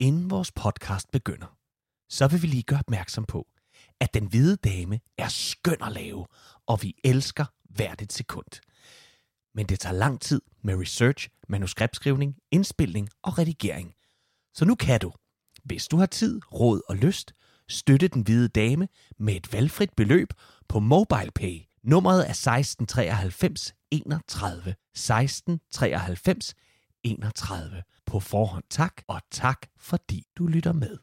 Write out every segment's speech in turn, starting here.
Inden vores podcast begynder, så vil vi lige gøre opmærksom på, at Den Hvide Dame er skøn at lave, og vi elsker hvert et sekund. Men det tager lang tid med research, manuskriptskrivning, indspilning og redigering. Så nu kan du, hvis du har tid, råd og lyst, støtte Den Hvide Dame med et valgfrit beløb på MobilePay. Nummeret er 1693 31 1693 31. På forhånd tak, og tak fordi du lytter med.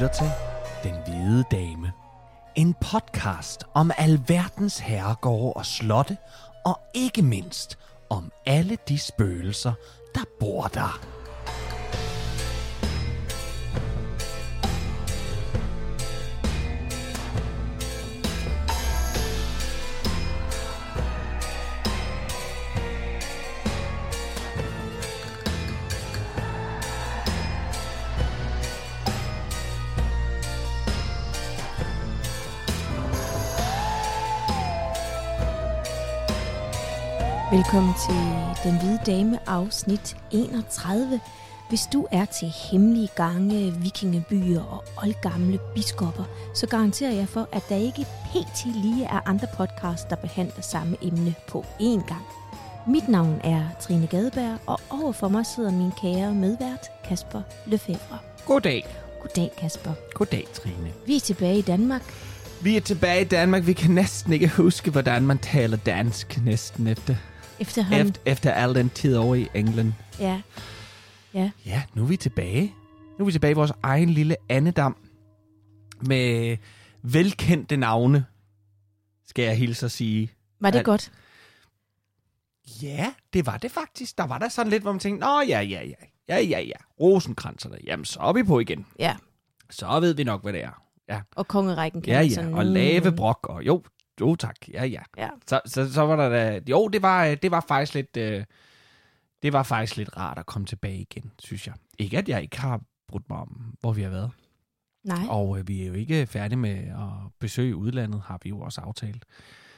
Lytter til Den Hvide Dame. En podcast om alverdens herregårde og slotte, og ikke mindst om alle de spøgelser, der bor der. Velkommen til Den Hvide Dame afsnit 31. Hvis du er til hemmelige gange, vikingebyer og oldgamle biskopper, så garanterer jeg for, at der ikke pt. lige er andre podcasts, der behandler samme emne på én gang. Mit navn er Trine Gadeberg, og overfor mig sidder min kære medvært Kasper Lefebvre. Goddag. Goddag Kasper. Goddag, Trine. Vi er tilbage i Danmark. Vi er tilbage i Danmark. Vi kan næsten ikke huske, hvordan man taler dansk næsten efter, Efterhånden. efter, efter al den tid over i England. Ja. Ja. Ja, nu er vi tilbage. Nu er vi tilbage i vores egen lille andedam med velkendte navne, skal jeg hilse at sige. Var det Al- godt? Ja, det var det faktisk. Der var der sådan lidt, hvor man tænkte, nå ja, ja, ja, ja, ja, ja, rosenkranserne, jamen så er vi på igen. Ja. Så ved vi nok, hvad det er. Ja, Og kongerækken ja, ja, og lave brok, og jo, jo tak, ja, ja. Ja. Så, så, så var der da, jo, det var, øh, det var faktisk lidt, øh, det var faktisk lidt rart at komme tilbage igen, synes jeg. Ikke at jeg ikke har brudt mig om, hvor vi har været. Nej. Og øh, vi er jo ikke færdige med at besøge udlandet, har vi jo også aftalt.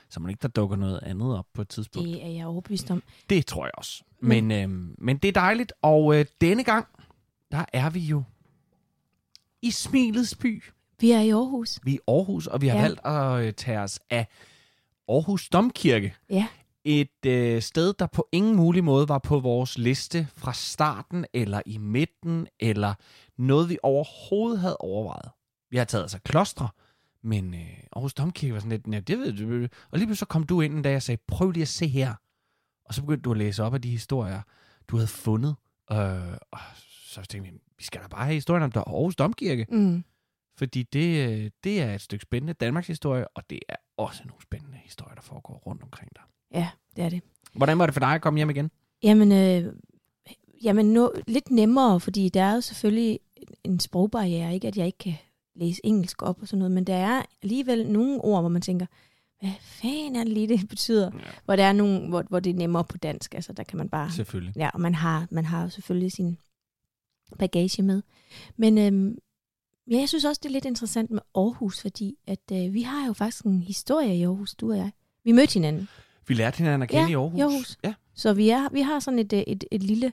Så man ikke der dukker noget andet op på et tidspunkt. Det er jeg overbevist om. Det tror jeg også. Men, øhm, men det er dejligt, og øh, denne gang, der er vi jo i Smilets by. Vi er i Aarhus. Vi er i Aarhus, og vi har Ja. valgt at øh, tage os af Aarhus Domkirke. Ja. Et øh, sted, der på ingen mulig måde var på vores liste fra starten, eller i midten, eller noget, vi overhovedet havde overvejet. Vi har taget af klostre, men øh, Aarhus Domkirke var sådan lidt, ja, det ved du. Og lige pludselig så kom du ind en dag og sagde, prøv lige at se her. Og så begyndte du at læse op af de historier, du havde fundet. Øh, og så tænkte vi, vi skal da bare have historien om der Aarhus Domkirke. Mm. Fordi det, øh, det er et stykke spændende Danmarks historie, og det er også nogle spændende historier, der foregår rundt omkring dig. Ja, det er det. Hvordan var det for dig at komme hjem igen? Jamen, øh, jamen no, lidt nemmere, fordi der er jo selvfølgelig en sprogbarriere, ikke at jeg ikke kan læse engelsk op og sådan noget, men der er alligevel nogle ord, hvor man tænker, hvad fanden er det lige, det betyder? Ja. Hvor der er nogle, hvor, hvor det er nemmere på dansk, altså der kan man bare... Selvfølgelig. Ja, og man har, man har selvfølgelig sin bagage med. Men øhm, ja, jeg synes også, det er lidt interessant med Aarhus, fordi at øh, vi har jo faktisk en historie i Aarhus, du og jeg. Vi mødte hinanden, Vi lærte hinanden at kende Ja, i Aarhus. i Aarhus. Ja, så vi, er, vi har sådan et, øh, et, et lille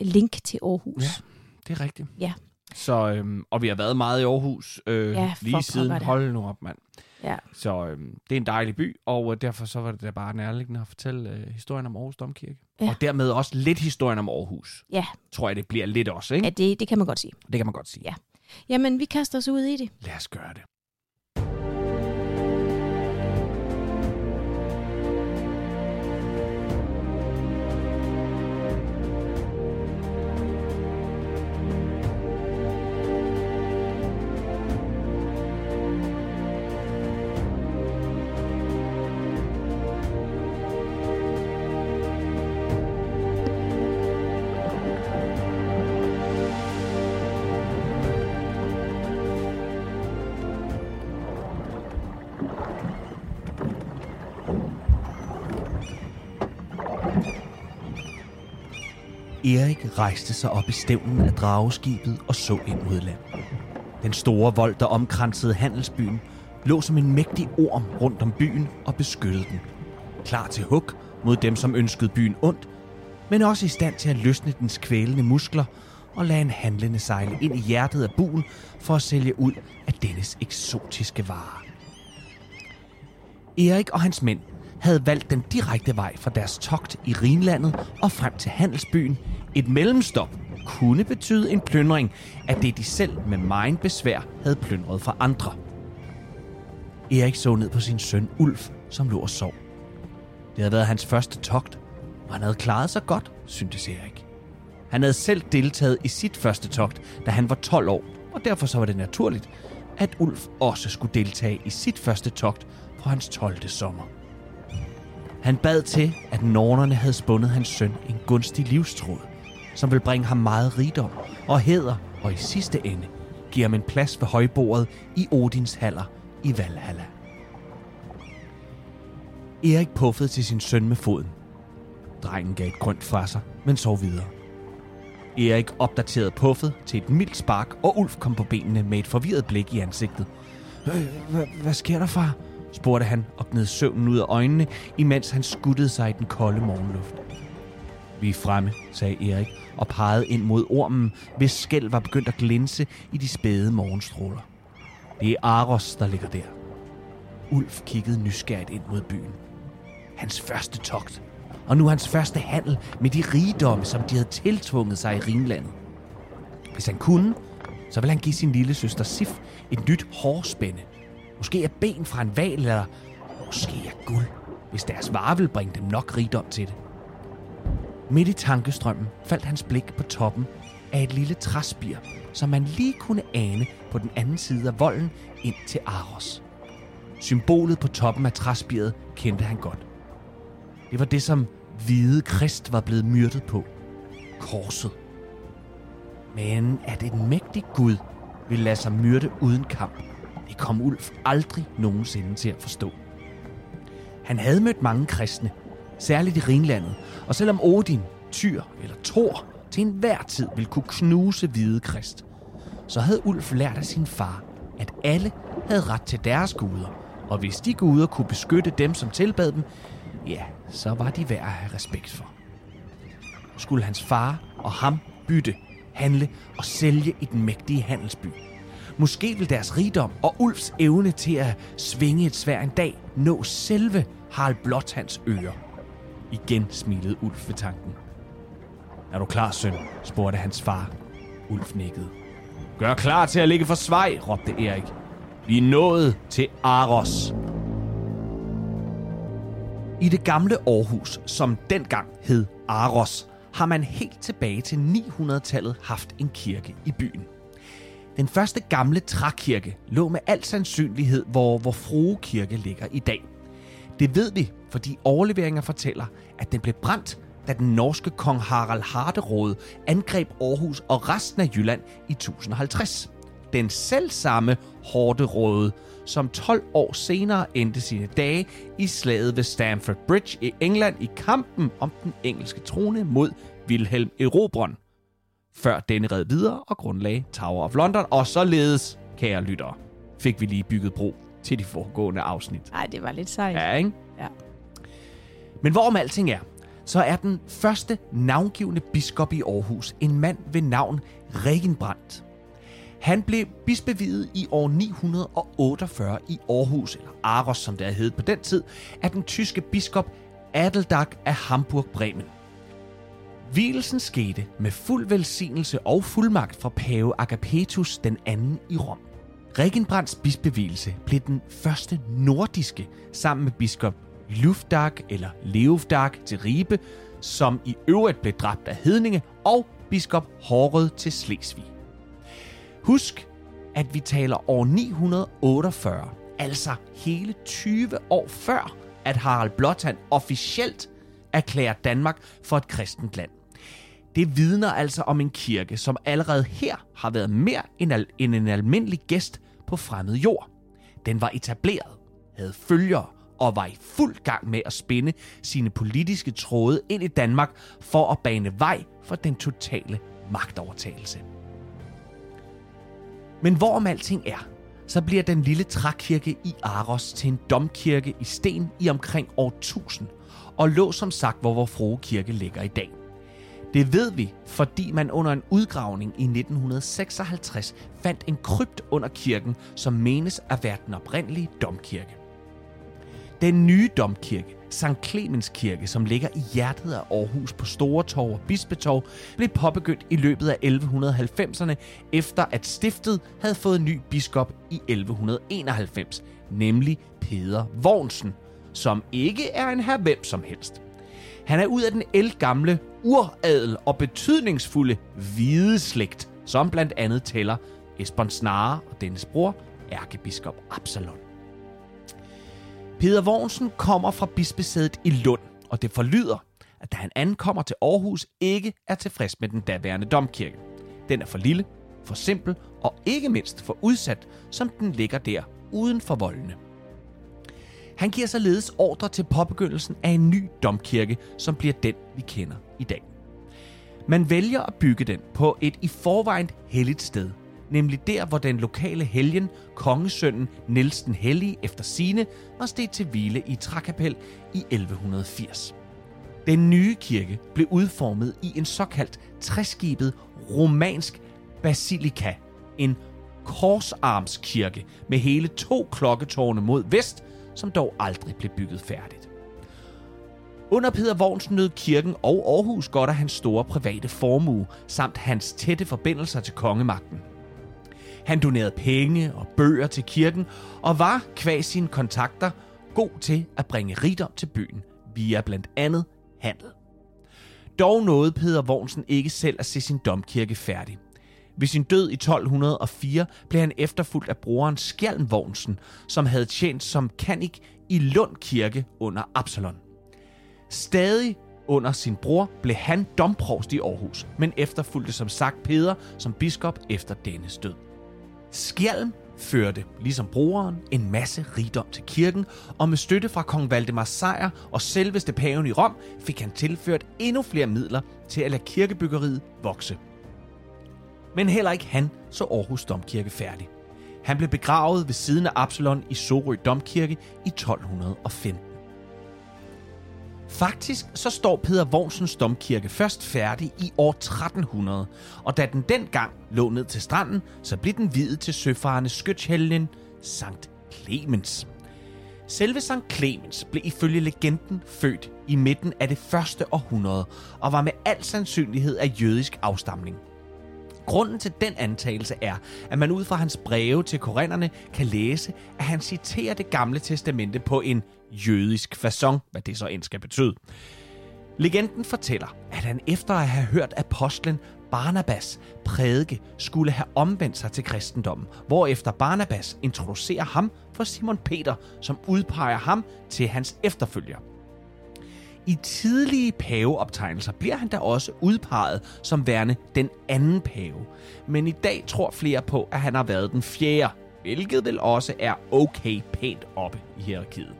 link til Aarhus. Ja. det er rigtigt. Ja. Så, øhm, og vi har været meget i Aarhus øh, Ja, lige siden. Hold nu op, mand. Ja. Så øhm, det er en dejlig by, og øh, derfor så var det da bare nærliggende at fortælle øh, historien om Aarhus Domkirke. Ja. Og dermed også lidt historien om Aarhus. Ja. Tror jeg, det bliver lidt også, ikke? ja det, det kan man godt sige. Det kan man godt sige. Ja. Jamen, vi kaster os ud i det. Lad os gøre det. Erik rejste sig op i stævnen af drageskibet og så ind mod land. Den store vold, der omkransede handelsbyen, lå som en mægtig orm rundt om byen og beskyttede den. Klar til hug mod dem, som ønskede byen ondt, men også i stand til at løsne dens kvælende muskler og lade en handlende sejle ind i hjertet af buen for at sælge ud af dennes eksotiske varer. Erik og hans mænd havde valgt den direkte vej fra deres togt i Rhinlandet og frem til handelsbyen. Et mellemstop kunne betyde en plyndring af det, de selv med meget besvær havde plyndret fra andre. Erik så ned på sin søn Ulf, som lå og sov. Det havde været hans første togt, og han havde klaret sig godt, syntes Erik. Han havde selv deltaget i sit første togt, da han var 12 år, og derfor så var det naturligt, at Ulf også skulle deltage i sit første togt på hans 12. sommer. Han bad til, at nornerne havde spundet hans søn en gunstig livstråd, som vil bringe ham meget rigdom og heder, og i sidste ende give ham en plads ved højbordet i Odins haller i Valhalla. Erik puffede til sin søn med foden. Drengen gav et grønt fra sig, men sov videre. Erik opdaterede puffet til et mildt spark, og Ulf kom på benene med et forvirret blik i ansigtet. Øh, hvad sker der, far? Spurgte han og gned søvnen ud af øjnene, imens han skuttede sig i den kolde morgenluft. Vi er fremme, sagde Erik og pegede ind mod ormen, hvis skæld var begyndt at glinse i de spæde morgenstråler. Det er Aros, der ligger der. Ulf kiggede nysgerrigt ind mod byen. Hans første togt. Og nu hans første handel med de rigdomme, som de havde tiltvunget sig i Rimlandet. Hvis han kunne, så ville han give sin lille søster Sif et nyt hårspænde Måske er ben fra en val, eller måske er guld, hvis deres varer vil bringe dem nok rigdom til det. Midt i tankestrømmen faldt hans blik på toppen af et lille træspir, som man lige kunne ane på den anden side af volden ind til Aros. Symbolet på toppen af træspiret kendte han godt. Det var det, som hvide krist var blevet myrdet på. Korset. Men at en mægtig Gud ville lade sig myrde uden kamp, det kom Ulf aldrig nogensinde til at forstå. Han havde mødt mange kristne, særligt i Ringlandet, og selvom Odin, Tyr eller Thor til enhver tid ville kunne knuse hvide krist, så havde Ulf lært af sin far, at alle havde ret til deres guder, og hvis de guder kunne beskytte dem, som tilbad dem, ja, så var de værd at have respekt for. Skulle hans far og ham bytte, handle og sælge i den mægtige handelsby – Måske vil deres rigdom og Ulfs evne til at svinge et svær en dag nå selve Harald Blåtands ører. Igen smilede Ulf ved tanken. Er du klar, søn? spurgte hans far. Ulf nikkede. Gør klar til at ligge for svej, råbte Erik. Vi er nået til Aros. I det gamle Aarhus, som dengang hed Aros, har man helt tilbage til 900-tallet haft en kirke i byen. Den første gamle trækirke lå med al sandsynlighed, hvor, hvor Frue Kirke ligger i dag. Det ved vi, fordi overleveringer fortæller, at den blev brændt, da den norske kong Harald Harderode angreb Aarhus og resten af Jylland i 1050. Den selv samme Harderode, som 12 år senere endte sine dage i slaget ved Stamford Bridge i England i kampen om den engelske trone mod Wilhelm Erobron før denne red videre og grundlagde Tower of London, og således, kære lyttere, fik vi lige bygget bro til de foregående afsnit. Nej, det var lidt sejt. Ja, ikke? Ja. Men hvorom alting er, så er den første navngivende biskop i Aarhus en mand ved navn Regenbrandt. Han blev bispevidet i år 948 i Aarhus, eller Aros som det er hed på den tid, af den tyske biskop Adeldag af Hamburg-Bremen. Hvilelsen skete med fuld velsignelse og fuldmagt fra pave Agapetus den anden i Rom. Regenbrands bispevielse blev den første nordiske sammen med biskop Lufdag eller Leofdag til Ribe, som i øvrigt blev dræbt af hedninge, og biskop Hårød til Slesvig. Husk, at vi taler år 948, altså hele 20 år før, at Harald Blåtand officielt erklærer Danmark for et kristent land. Det vidner altså om en kirke, som allerede her har været mere end, al- end en almindelig gæst på fremmed jord. Den var etableret, havde følgere og var i fuld gang med at spænde sine politiske tråde ind i Danmark for at bane vej for den totale magtovertagelse. Men hvorom alting er, så bliver den lille trækirke i Aros til en domkirke i sten i omkring år 1000, og lå som sagt, hvor vor frue kirke ligger i dag. Det ved vi, fordi man under en udgravning i 1956 fandt en krypt under kirken, som menes at være den oprindelige domkirke. Den nye domkirke, St. Clemens Kirke, som ligger i hjertet af Aarhus på Store Torv og Bispetorv, blev påbegyndt i løbet af 1190'erne, efter at stiftet havde fået ny biskop i 1191, nemlig Peder Vognsen, som ikke er en her hvem som helst. Han er ud af den elgamle uradel og betydningsfulde hvide slægt, som blandt andet tæller Esbern Snare og dennes bror, ærkebiskop Absalon. Peder Vognsen kommer fra bispesædet i Lund, og det forlyder, at da han ankommer til Aarhus, ikke er tilfreds med den daværende domkirke. Den er for lille, for simpel og ikke mindst for udsat, som den ligger der uden for voldene. Han giver således ordre til påbegyndelsen af en ny domkirke, som bliver den, vi kender i dag. Man vælger at bygge den på et i forvejen helligt sted, nemlig der, hvor den lokale helgen, kongesønnen Niels den Hellige efter sine, var steget til hvile i trækapel i 1180. Den nye kirke blev udformet i en såkaldt træskibet romansk basilika, en korsarmskirke med hele to klokketårne mod vest, som dog aldrig blev bygget færdigt. Under Peter Vognsen nød kirken og Aarhus godt af hans store private formue, samt hans tætte forbindelser til kongemagten. Han donerede penge og bøger til kirken, og var, kvæg sine kontakter, god til at bringe rigdom til byen via blandt andet handel. Dog nåede Peter Vognsen ikke selv at se sin domkirke færdig. Ved sin død i 1204 blev han efterfulgt af broren Skjalm Vognsen, som havde tjent som kanik i Lund Kirke under Absalon. Stadig under sin bror blev han domprovst i Aarhus, men efterfulgte som sagt Peder som biskop efter dennes død. Skjalm førte, ligesom broren, en masse rigdom til kirken, og med støtte fra kong Valdemar Sejr og selveste paven i Rom, fik han tilført endnu flere midler til at lade kirkebyggeriet vokse. Men heller ikke han så Aarhus Domkirke færdig. Han blev begravet ved siden af Absalon i Sorø Domkirke i 1215. Faktisk så står Peder Vognsens domkirke først færdig i år 1300, og da den dengang lå ned til stranden, så blev den videt til søfarende skytshelgen Sankt Clemens. Selve Sankt Clemens blev ifølge legenden født i midten af det første århundrede og var med al sandsynlighed af jødisk afstamning – Grunden til den antagelse er, at man ud fra hans breve til korinterne kan læse, at han citerer det gamle testamente på en jødisk façon, hvad det så end skal betyde. Legenden fortæller, at han efter at have hørt apostlen Barnabas prædike, skulle have omvendt sig til kristendommen, hvorefter Barnabas introducerer ham for Simon Peter, som udpeger ham til hans efterfølger. I tidlige paveoptegnelser bliver han da også udpeget som værende den anden pave. Men i dag tror flere på, at han har været den fjerde, hvilket vel også er okay pænt oppe i hierarkiet.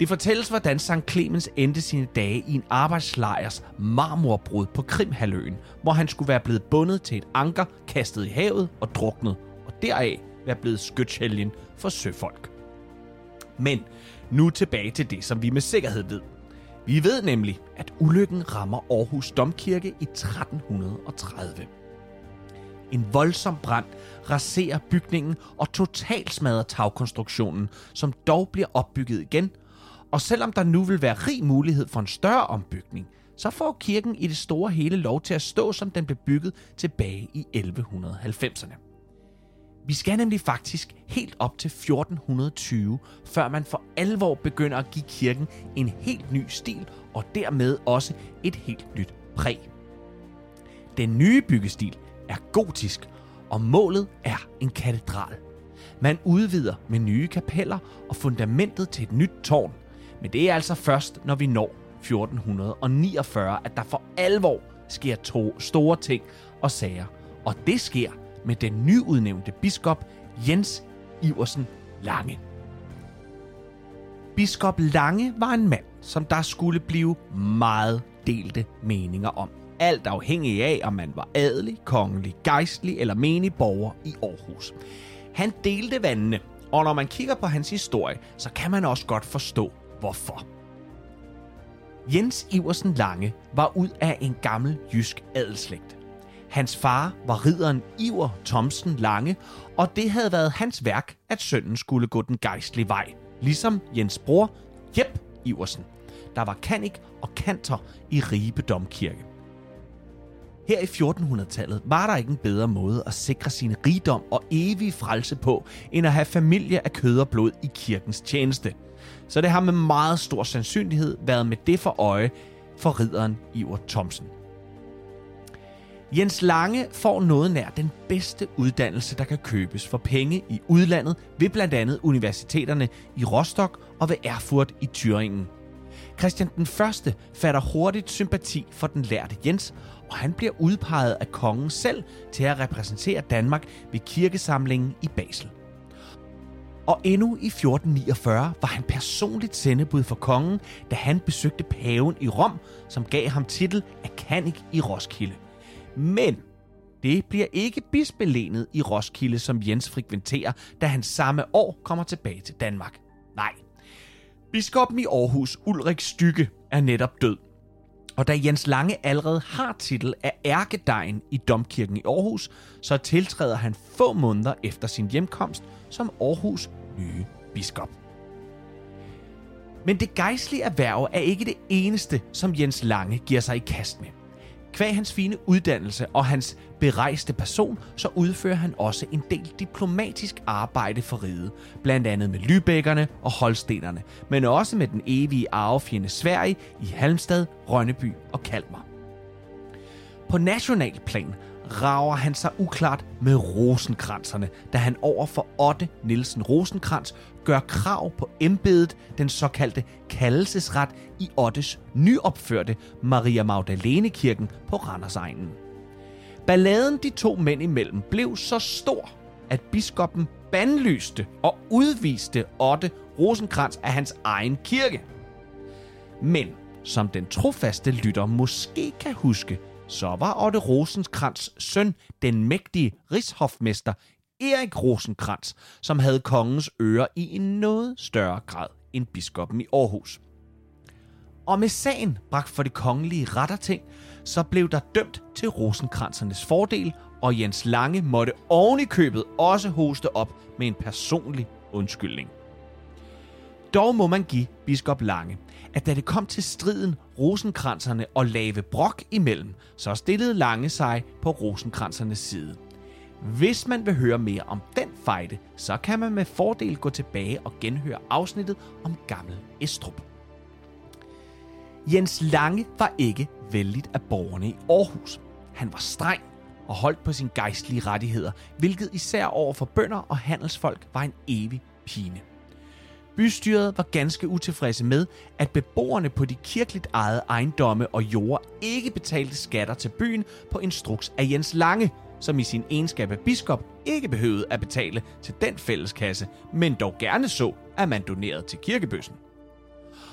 Det fortælles, hvordan St. Clemens endte sine dage i en arbejdslejrs marmorbrud på Krimhaløen, hvor han skulle være blevet bundet til et anker, kastet i havet og druknet, og deraf være blevet skytshelgen for søfolk. Men nu tilbage til det, som vi med sikkerhed ved. Vi ved nemlig, at ulykken rammer Aarhus Domkirke i 1330. En voldsom brand raserer bygningen og totalt smadrer tagkonstruktionen, som dog bliver opbygget igen. Og selvom der nu vil være rig mulighed for en større ombygning, så får kirken i det store hele lov til at stå, som den blev bygget tilbage i 1190'erne. Vi skal nemlig faktisk helt op til 1420, før man for alvor begynder at give kirken en helt ny stil og dermed også et helt nyt præg. Den nye byggestil er gotisk, og målet er en katedral. Man udvider med nye kapeller og fundamentet til et nyt tårn, men det er altså først, når vi når 1449, at der for alvor sker to store ting og sager. Og det sker med den nyudnævnte biskop Jens Iversen Lange. Biskop Lange var en mand, som der skulle blive meget delte meninger om. Alt afhængig af, om man var adelig, kongelig, gejstlig eller menig borger i Aarhus. Han delte vandene, og når man kigger på hans historie, så kan man også godt forstå, hvorfor. Jens Iversen Lange var ud af en gammel jysk adelslægt. Hans far var ridderen Iver Thomsen Lange, og det havde været hans værk, at sønnen skulle gå den gejstlige vej, ligesom Jens bror Jep Iversen, der var kanik og kantor i Ribe Domkirke. Her i 1400-tallet var der ikke en bedre måde at sikre sin rigdom og evige frelse på, end at have familie af kød og blod i kirkens tjeneste. Så det har med meget stor sandsynlighed været med det for øje for ridderen Iver Thomsen. Jens Lange får noget nær den bedste uddannelse, der kan købes for penge i udlandet ved blandt andet universiteterne i Rostock og ved Erfurt i Thüringen. Christian den Første fatter hurtigt sympati for den lærte Jens, og han bliver udpeget af kongen selv til at repræsentere Danmark ved kirkesamlingen i Basel. Og endnu i 1449 var han personligt sendebud for kongen, da han besøgte paven i Rom, som gav ham titel af kanik i Roskilde. Men det bliver ikke bispelenet i Roskilde, som Jens frekventerer, da han samme år kommer tilbage til Danmark. Nej. Biskoppen i Aarhus, Ulrik Stykke, er netop død. Og da Jens Lange allerede har titel af ærkedejen i Domkirken i Aarhus, så tiltræder han få måneder efter sin hjemkomst som Aarhus nye biskop. Men det gejstlige erhverv er ikke det eneste, som Jens Lange giver sig i kast med. Kvæg hans fine uddannelse og hans berejste person, så udfører han også en del diplomatisk arbejde for riget, blandt andet med Lybækkerne og Holstenerne, men også med den evige arvefjende Sverige i Halmstad, Rønneby og Kalmar. På national plan rager han sig uklart med rosenkranserne, da han over for Otte Nielsen Rosenkrans gør krav på embedet, den såkaldte kaldelsesret i Ottes nyopførte Maria Magdalene kirken på Randersegnen. Balladen de to mænd imellem blev så stor, at biskoppen bandlyste og udviste Otte Rosenkrantz af hans egen kirke. Men som den trofaste lytter måske kan huske, så var Otte Rosenkrantz søn, den mægtige rigshofmester Erik Rosenkrantz, som havde kongens øre i en noget større grad end biskoppen i Aarhus. Og med sagen bragt for det kongelige retterting, så blev der dømt til Rosenkransernes fordel, og Jens Lange måtte oven i købet også hoste op med en personlig undskyldning. Dog må man give biskop Lange, at da det kom til striden Rosenkranserne og Lave Brok imellem, så stillede Lange sig på Rosenkransernes side. Hvis man vil høre mere om den fejde, så kan man med fordel gå tilbage og genhøre afsnittet om Gammel Estrup. Jens Lange var ikke vældigt af borgerne i Aarhus. Han var streng og holdt på sine gejstlige rettigheder, hvilket især over for bønder og handelsfolk var en evig pine. Bystyret var ganske utilfredse med, at beboerne på de kirkeligt ejede ejendomme og jorder ikke betalte skatter til byen på instruks af Jens Lange, som i sin egenskab af biskop ikke behøvede at betale til den fælleskasse, men dog gerne så, at man donerede til kirkebøssen.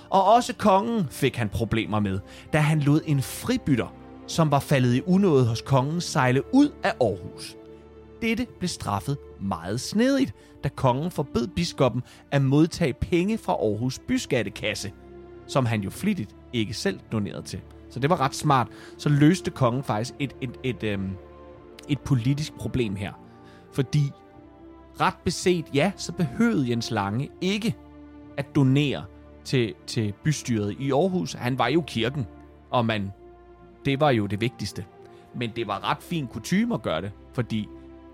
Og også kongen fik han problemer med, da han lod en fribytter, som var faldet i unåde hos kongen, sejle ud af Aarhus. Dette blev straffet meget snedigt, da kongen forbød biskoppen at modtage penge fra Aarhus byskattekasse, som han jo flittigt ikke selv donerede til. Så det var ret smart. Så løste kongen faktisk et, et, et, et, øhm, et politisk problem her. Fordi ret beset, ja, så behøvede Jens Lange ikke at donere til, til bystyret i Aarhus. Han var jo kirken, og man, det var jo det vigtigste. Men det var ret fin kutume at gøre det, fordi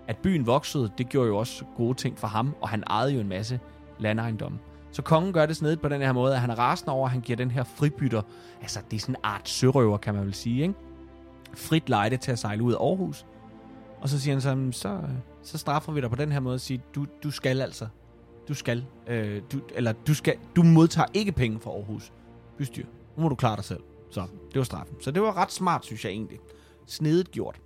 at byen voksede, det gjorde jo også gode ting for ham, og han ejede jo en masse landejendomme. Så kongen gør det snedigt på den her måde, at han er rasende over, at han giver den her fribytter, altså det er sådan en art sørøver, kan man vel sige, ikke? frit lejde til at sejle ud af Aarhus. Og så siger han så, så, så straffer vi dig på den her måde og siger, du, du skal altså, du skal, øh, du, eller du skal, du modtager ikke penge fra Aarhus bystyr. Nu må du klare dig selv. Så det var straffen. Så det var ret smart, synes jeg egentlig. Snedigt gjort.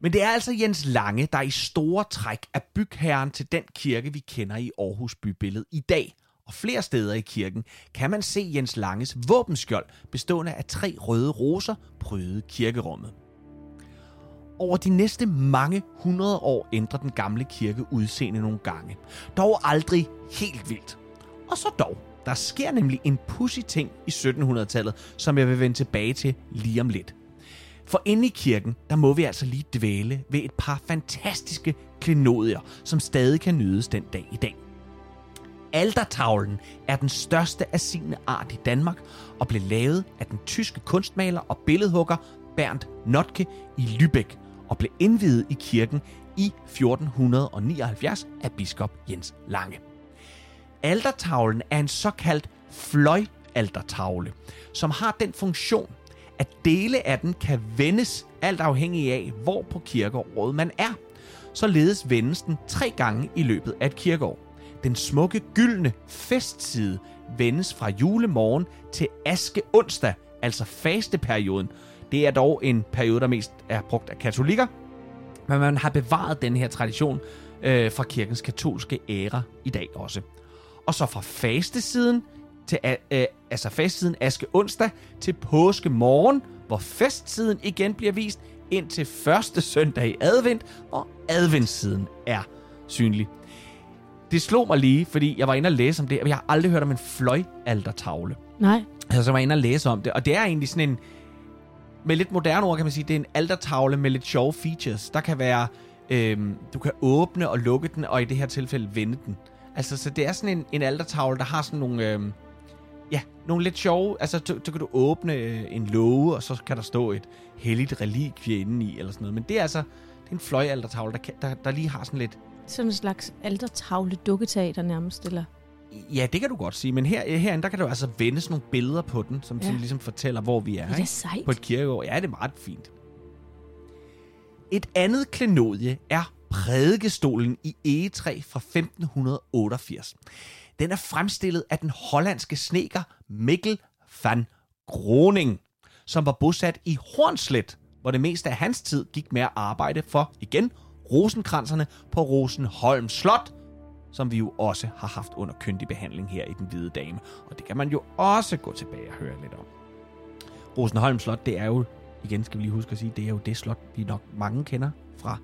Men det er altså Jens Lange, der i store træk er bygherren til den kirke, vi kender i Aarhus bybillede i dag. Og flere steder i kirken kan man se Jens Langes våbenskjold, bestående af tre røde roser, prydet kirkerummet. Over de næste mange hundrede år ændrer den gamle kirke udseende nogle gange. Dog aldrig helt vildt. Og så dog. Der sker nemlig en pussy ting i 1700-tallet, som jeg vil vende tilbage til lige om lidt. For inde i kirken, der må vi altså lige dvæle ved et par fantastiske klenodier, som stadig kan nydes den dag i dag. Altertavlen er den største af sine art i Danmark og blev lavet af den tyske kunstmaler og billedhugger Bernd Notke i Lübeck og blev indviet i kirken i 1479 af biskop Jens Lange. Altertavlen er en såkaldt fløjaltertavle, som har den funktion, at dele af den kan vendes alt afhængig af, hvor på kirkeåret man er. Således vendes den tre gange i løbet af et kirkeår. Den smukke gyldne festside vendes fra julemorgen til aske onsdag, altså fasteperioden. Det er dog en periode, der mest er brugt af katolikker, men man har bevaret den her tradition øh, fra kirkens katolske æra i dag også. Og så fra fastesiden til øh, altså fastsiden aske onsdag til påske morgen, hvor festsiden igen bliver vist ind til første søndag i advent, hvor adventssiden er synlig. Det slog mig lige, fordi jeg var inde og læse om det, og jeg har aldrig hørt om en fløjaltertavle. Nej. Altså, så var jeg inde og læse om det, og det er egentlig sådan en, med lidt moderne ord kan man sige, det er en altertavle med lidt sjove features. Der kan være, øhm, du kan åbne og lukke den, og i det her tilfælde vende den. Altså, så det er sådan en, en altertavle, der har sådan nogle, øhm, ja, nogle lidt sjove, altså, så, så kan du åbne øh, en låge, og så kan der stå et helligt relikvie indeni, i, eller sådan noget. Men det er altså, det er en fløjaltertavle, der, kan, der, der lige har sådan lidt, Sådan en slags altertavle dukketeater nærmest, eller? Ja, det kan du godt sige, men her, herinde, der kan du altså vende sådan nogle billeder på den, som Ja. ja. ligesom fortæller, hvor vi er. Det er ikke? sejt. på et kirkegård. Ja, det er meget fint. Et andet klenodie er prædikestolen i egetræ fra 1588. Den er fremstillet af den hollandske sneker Mikkel van Groning, som var bosat i Hornslet, hvor det meste af hans tid gik med at arbejde for, igen, rosenkranserne på Rosenholm Slot, som vi jo også har haft under kyndig behandling her i Den Hvide Dame. Og det kan man jo også gå tilbage og høre lidt om. Rosenholm Slot, det er jo, igen skal vi lige huske at sige, det er jo det slot, vi nok mange kender fra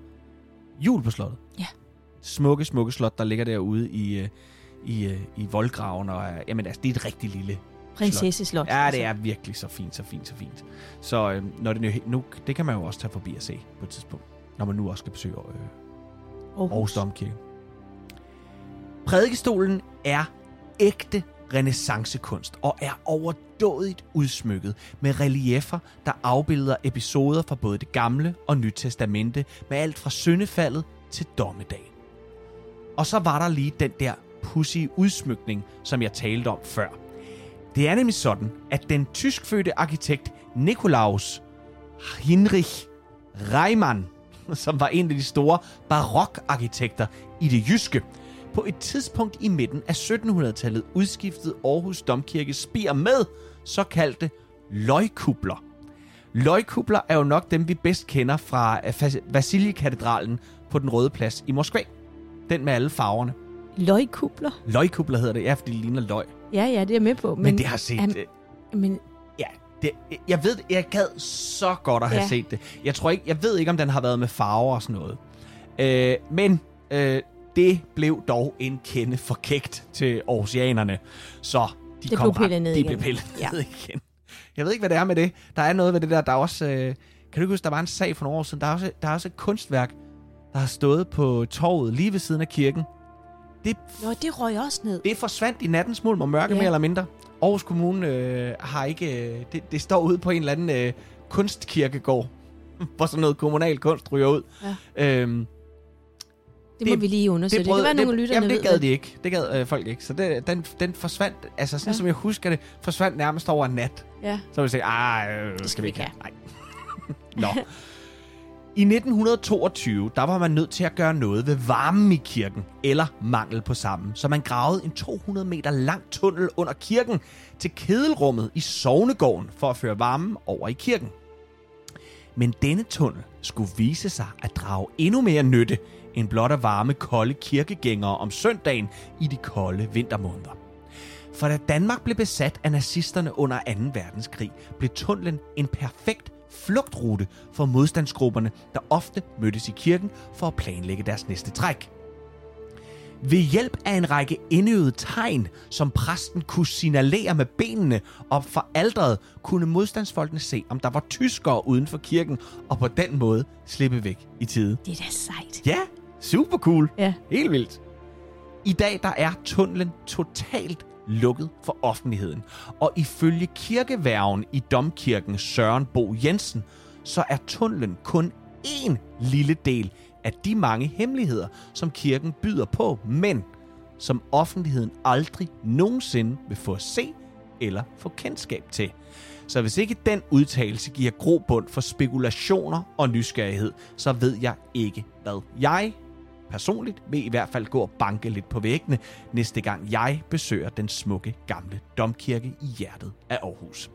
Jul på slottet. Ja. Smukke, smukke slot, der ligger derude i, øh, i, øh, i voldgraven. Og, øh, jamen, altså, det er et rigtig lille Prinsesseslot. Ja, det altså. er virkelig så fint, så fint, så fint. Så øh, når det nu, nu, det kan man jo også tage forbi og se på et tidspunkt, når man nu også skal besøge øh, Aarhus. Aarhus Domkirke. Prædikestolen er ægte renaissancekunst og er overdådigt udsmykket med reliefer, der afbilder episoder fra både det gamle og nye testamente med alt fra syndefaldet til dommedag. Og så var der lige den der pussy udsmykning, som jeg talte om før. Det er nemlig sådan, at den tyskfødte arkitekt Nikolaus Heinrich Reimann, som var en af de store barokarkitekter i det jyske, på et tidspunkt i midten af 1700-tallet udskiftede Aarhus Domkirke spir med såkaldte løgkubler. Løgkubler er jo nok dem, vi bedst kender fra øh, Vasiljekatedralen på den Røde Plads i Moskva. Den med alle farverne. Løgkubler. Løgkubler hedder det, ja, fordi det ligner løg. Ja, ja, det er jeg med på. Men, men det har set... Han, øh, men Ja, det, jeg ved, jeg gad så godt at have ja. set det. Jeg tror ikke, jeg ved ikke, om den har været med farver og sådan noget. Øh, men øh, det blev dog en kende for kægt til oceanerne. Så de Det kom blev pillet ned de igen. blev pillet Ja. ned igen. Jeg ved ikke, hvad det er med det. Der er noget ved det der, der er også... Øh, kan du ikke huske, der var en sag for nogle år siden? Der er også, der er også et kunstværk, der har stået på torvet lige ved siden af kirken. Det Nå, det røg også ned. det forsvandt i nattens mulm og mørke, ja. mere eller mindre. Aarhus Kommune øh, har ikke... Øh, det, det står ude på en eller anden øh, kunstkirkegård, hvor sådan noget kommunal kunst ryger ud. Ja. Øhm, Det må det- vi lige undersøge. Det, det kan være, nogle lytterne Jamen, det gad de ikke. Det gad øh, folk ikke. Så det, den, den forsvandt, altså sådan Ja. som jeg husker det, forsvandt nærmest over nat. Ja. Så jeg sige, ah, øh, Det skal vi ikke have. Nej. Nå. I 1922, der var man nødt til at gøre noget ved varmen i kirken, eller mangel på sammen, så man gravede en 200 meter lang tunnel under kirken til kedelrummet i sovnegården for at føre varmen over i kirken. Men denne tunnel skulle vise sig at drage endnu mere nytte end blot at varme kolde kirkegængere om søndagen i de kolde vintermåneder. For da Danmark blev besat af nazisterne under 2. verdenskrig, blev tunnelen en perfekt flugtrute for modstandsgrupperne, der ofte mødtes i kirken for at planlægge deres næste træk. Ved hjælp af en række indøvede tegn, som præsten kunne signalere med benene op for aldret, kunne modstandsfolkene se, om der var tyskere uden for kirken, og på den måde slippe væk i tide. Det er da sejt. Ja, super cool. Ja. Helt vildt. I dag der er tunnelen totalt lukket for offentligheden. Og ifølge kirkeværgen i Domkirken Søren Bo Jensen, så er tunnelen kun en lille del af de mange hemmeligheder, som kirken byder på, men som offentligheden aldrig nogensinde vil få at se eller få kendskab til. Så hvis ikke den udtalelse giver grobund for spekulationer og nysgerrighed, så ved jeg ikke, hvad jeg personligt vil i hvert fald gå og banke lidt på væggene, næste gang jeg besøger den smukke gamle domkirke i hjertet af Aarhus.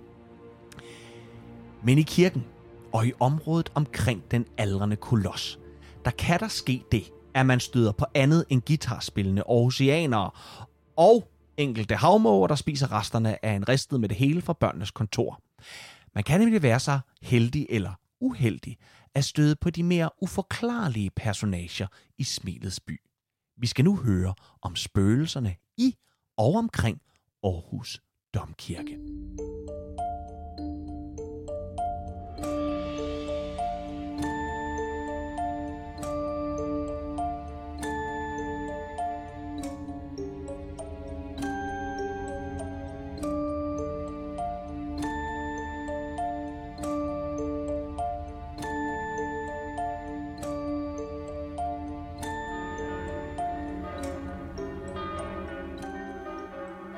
Men i kirken og i området omkring den aldrende koloss, der kan der ske det, at man støder på andet end guitarspillende oceanere og enkelte havmåger, der spiser resterne af en ristet med det hele fra børnenes kontor. Man kan nemlig være så heldig eller uheldig at støde på de mere uforklarlige personager i Smilets by. Vi skal nu høre om spøgelserne i og omkring Aarhus Domkirke.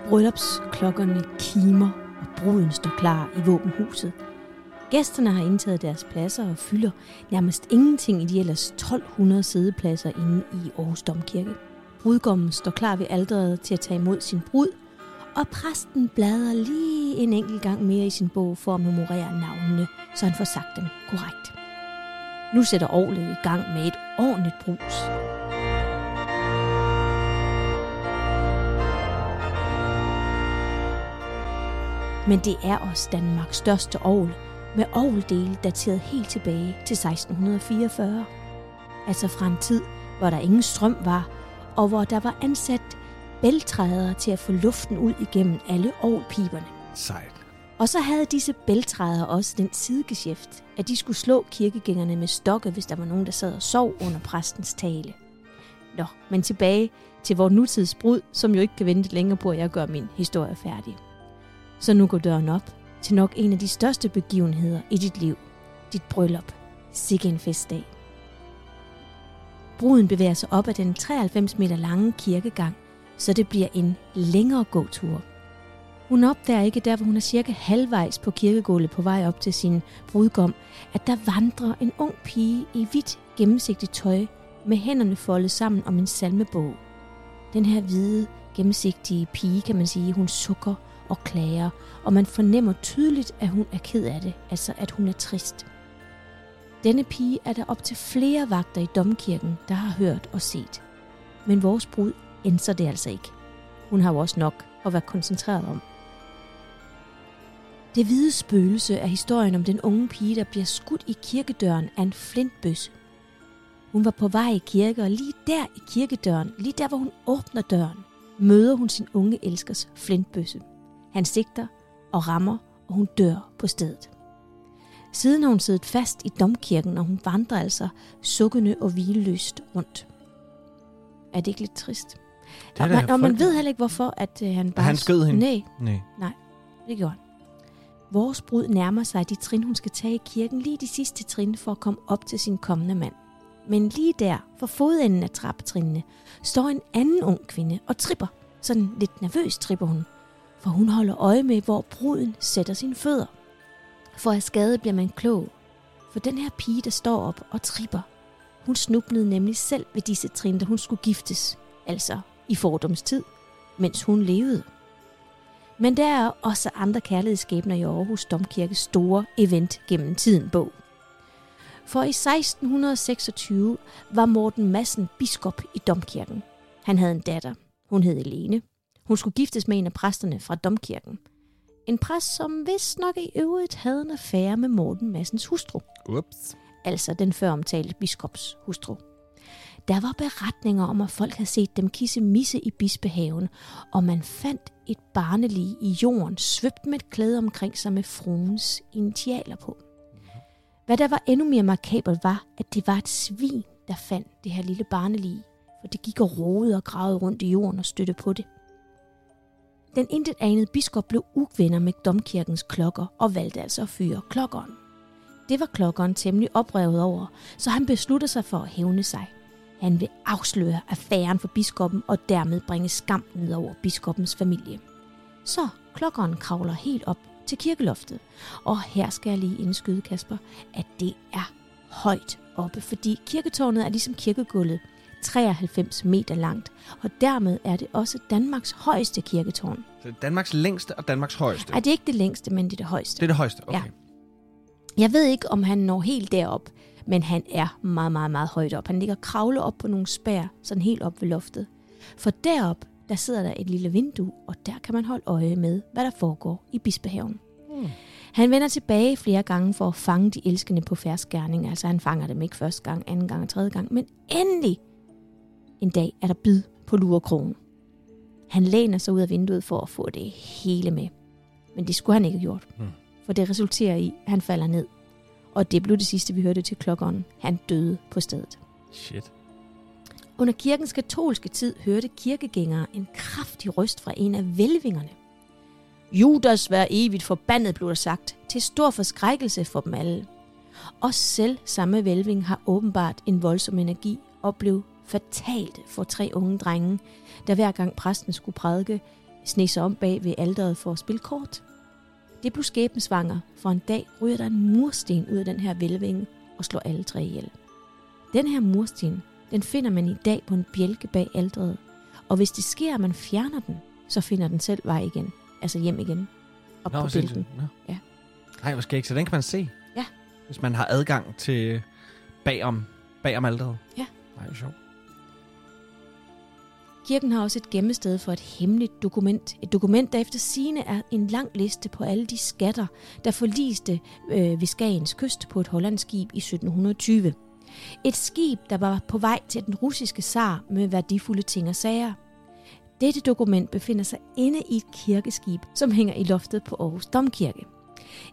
Bryllupsklokkerne kimer, og bruden står klar i våbenhuset. Gæsterne har indtaget deres pladser og fylder nærmest ingenting i de ellers 1200 sædepladser inde i Aarhus Domkirke. Brudgommen står klar ved alderet til at tage imod sin brud, og præsten bladrer lige en enkelt gang mere i sin bog for at memorere navnene, så han får sagt dem korrekt. Nu sætter Orlet i gang med et ordentligt brus. Men det er også Danmarks største ovl, med ovldele dateret helt tilbage til 1644. Altså fra en tid, hvor der ingen strøm var, og hvor der var ansat bæltrædere til at få luften ud igennem alle ovlpiberne. Sejt. Og så havde disse bæltrædere også den sidegeschæft, at de skulle slå kirkegængerne med stokke, hvis der var nogen, der sad og sov under præstens tale. Nå, men tilbage til vores nutidsbrud, som jo ikke kan vente længere på, at jeg gør min historie færdig. Så nu går døren op til nok en af de største begivenheder i dit liv. Dit bryllup. Sikke en festdag. Bruden bevæger sig op ad den 93 meter lange kirkegang, så det bliver en længere gåtur. Hun opdager ikke der, hvor hun er cirka halvvejs på kirkegulvet på vej op til sin brudgom, at der vandrer en ung pige i hvidt gennemsigtigt tøj med hænderne foldet sammen om en salmebog. Den her hvide, gennemsigtige pige, kan man sige, hun sukker og klager, og man fornemmer tydeligt, at hun er ked af det, altså at hun er trist. Denne pige er der op til flere vagter i domkirken, der har hørt og set. Men vores brud ændrer det altså ikke. Hun har jo også nok at være koncentreret om. Det hvide spøgelse er historien om den unge pige, der bliver skudt i kirkedøren af en flintbøsse. Hun var på vej i kirke, og lige der i kirkedøren, lige der hvor hun åbner døren, møder hun sin unge elskers flintbøsse. Han sigter og rammer, og hun dør på stedet. Siden har hun siddet fast i domkirken, og hun vandrer altså sukkende og hvileløst rundt. Er det ikke lidt trist? Det og, man, og man ved heller ikke, hvorfor at øh, han bare... Han skød hende? Nej, Nej. det gjorde han. Vores brud nærmer sig de trin, hun skal tage i kirken, lige de sidste trin for at komme op til sin kommende mand. Men lige der, for fodenden af trappetrinene, står en anden ung kvinde og tripper. Sådan lidt nervøst tripper hun, for hun holder øje med, hvor bruden sætter sine fødder. For af skade bliver man klog. For den her pige, der står op og tripper, hun snublede nemlig selv ved disse trin, da hun skulle giftes, altså i fordomstid, mens hun levede. Men der er også andre kærlighedsskæbner i Aarhus Domkirkes store event gennem tiden bog. For i 1626 var Morten Madsen biskop i domkirken. Han havde en datter. Hun hed Helene. Hun skulle giftes med en af præsterne fra domkirken. En præst, som vist nok i øvrigt havde en affære med Morten Massens hustru. Ups. Altså den før omtalte biskops hustru. Der var beretninger om, at folk havde set dem kisse misse i bispehaven, og man fandt et barnelig i jorden, svøbt med et klæde omkring sig med fruens initialer på. Hvad der var endnu mere markabelt var, at det var et svin, der fandt det her lille barnelig, for det gik og rodede og gravede rundt i jorden og støtte på det. Den intet anede biskop blev uvenner med domkirkens klokker og valgte altså at fyre klokkeren. Det var klokkeren temmelig oprevet over, så han besluttede sig for at hævne sig. Han vil afsløre affæren for biskoppen og dermed bringe skam ned over biskoppens familie. Så klokkeren kravler helt op til kirkeloftet. Og her skal jeg lige indskyde, Kasper, at det er højt oppe, fordi kirketårnet er ligesom kirkegulvet 93 meter langt, og dermed er det også Danmarks højeste kirketårn. Så Danmarks længste og Danmarks højeste. Er det ikke det længste, men det er det højeste. Det er det højeste, okay. Ja. Jeg ved ikke, om han når helt derop, men han er meget, meget, meget højt op. Han ligger kravle op på nogle spær, sådan helt op ved loftet. For derop, der sidder der et lille vindue, og der kan man holde øje med, hvad der foregår i Bispehaven. Hmm. Han vender tilbage flere gange for at fange de elskende på færdsgærning. Altså han fanger dem ikke første gang, anden gang og tredje gang. Men endelig en dag er der bid på lurekrogen. Han læner sig ud af vinduet for at få det hele med. Men det skulle han ikke have gjort. Hmm. For det resulterer i, at han falder ned. Og det blev det sidste, vi hørte til klokkeren. Han døde på stedet. Shit. Under kirkens katolske tid hørte kirkegængere en kraftig røst fra en af velvingerne. Judas vær evigt forbandet, blev der sagt, til stor forskrækkelse for dem alle. Og selv samme velving har åbenbart en voldsom energi og blev fatalt for tre unge drenge, der hver gang præsten skulle prædike, sne sig om bag ved alderet for at spille kort. Det blev skæbensvanger, for en dag ryger der en mursten ud af den her velvinge og slår alle tre ihjel. Den her mursten, den finder man i dag på en bjælke bag alderet, og hvis det sker, at man fjerner den, så finder den selv vej igen, altså hjem igen, op Nå, på bjælken. Nå. Ja. Nej, hvor skægt. Så den kan man se? Ja. Hvis man har adgang til bagom, bagom alderet? Ja. Nej, det sjovt. Kirken har også et gemmested for et hemmeligt dokument. Et dokument, der efter sine er en lang liste på alle de skatter, der forliste øh, ved Skagens kyst på et hollandsk skib i 1720. Et skib, der var på vej til den russiske zar med værdifulde ting og sager. Dette dokument befinder sig inde i et kirkeskib, som hænger i loftet på Aarhus Domkirke.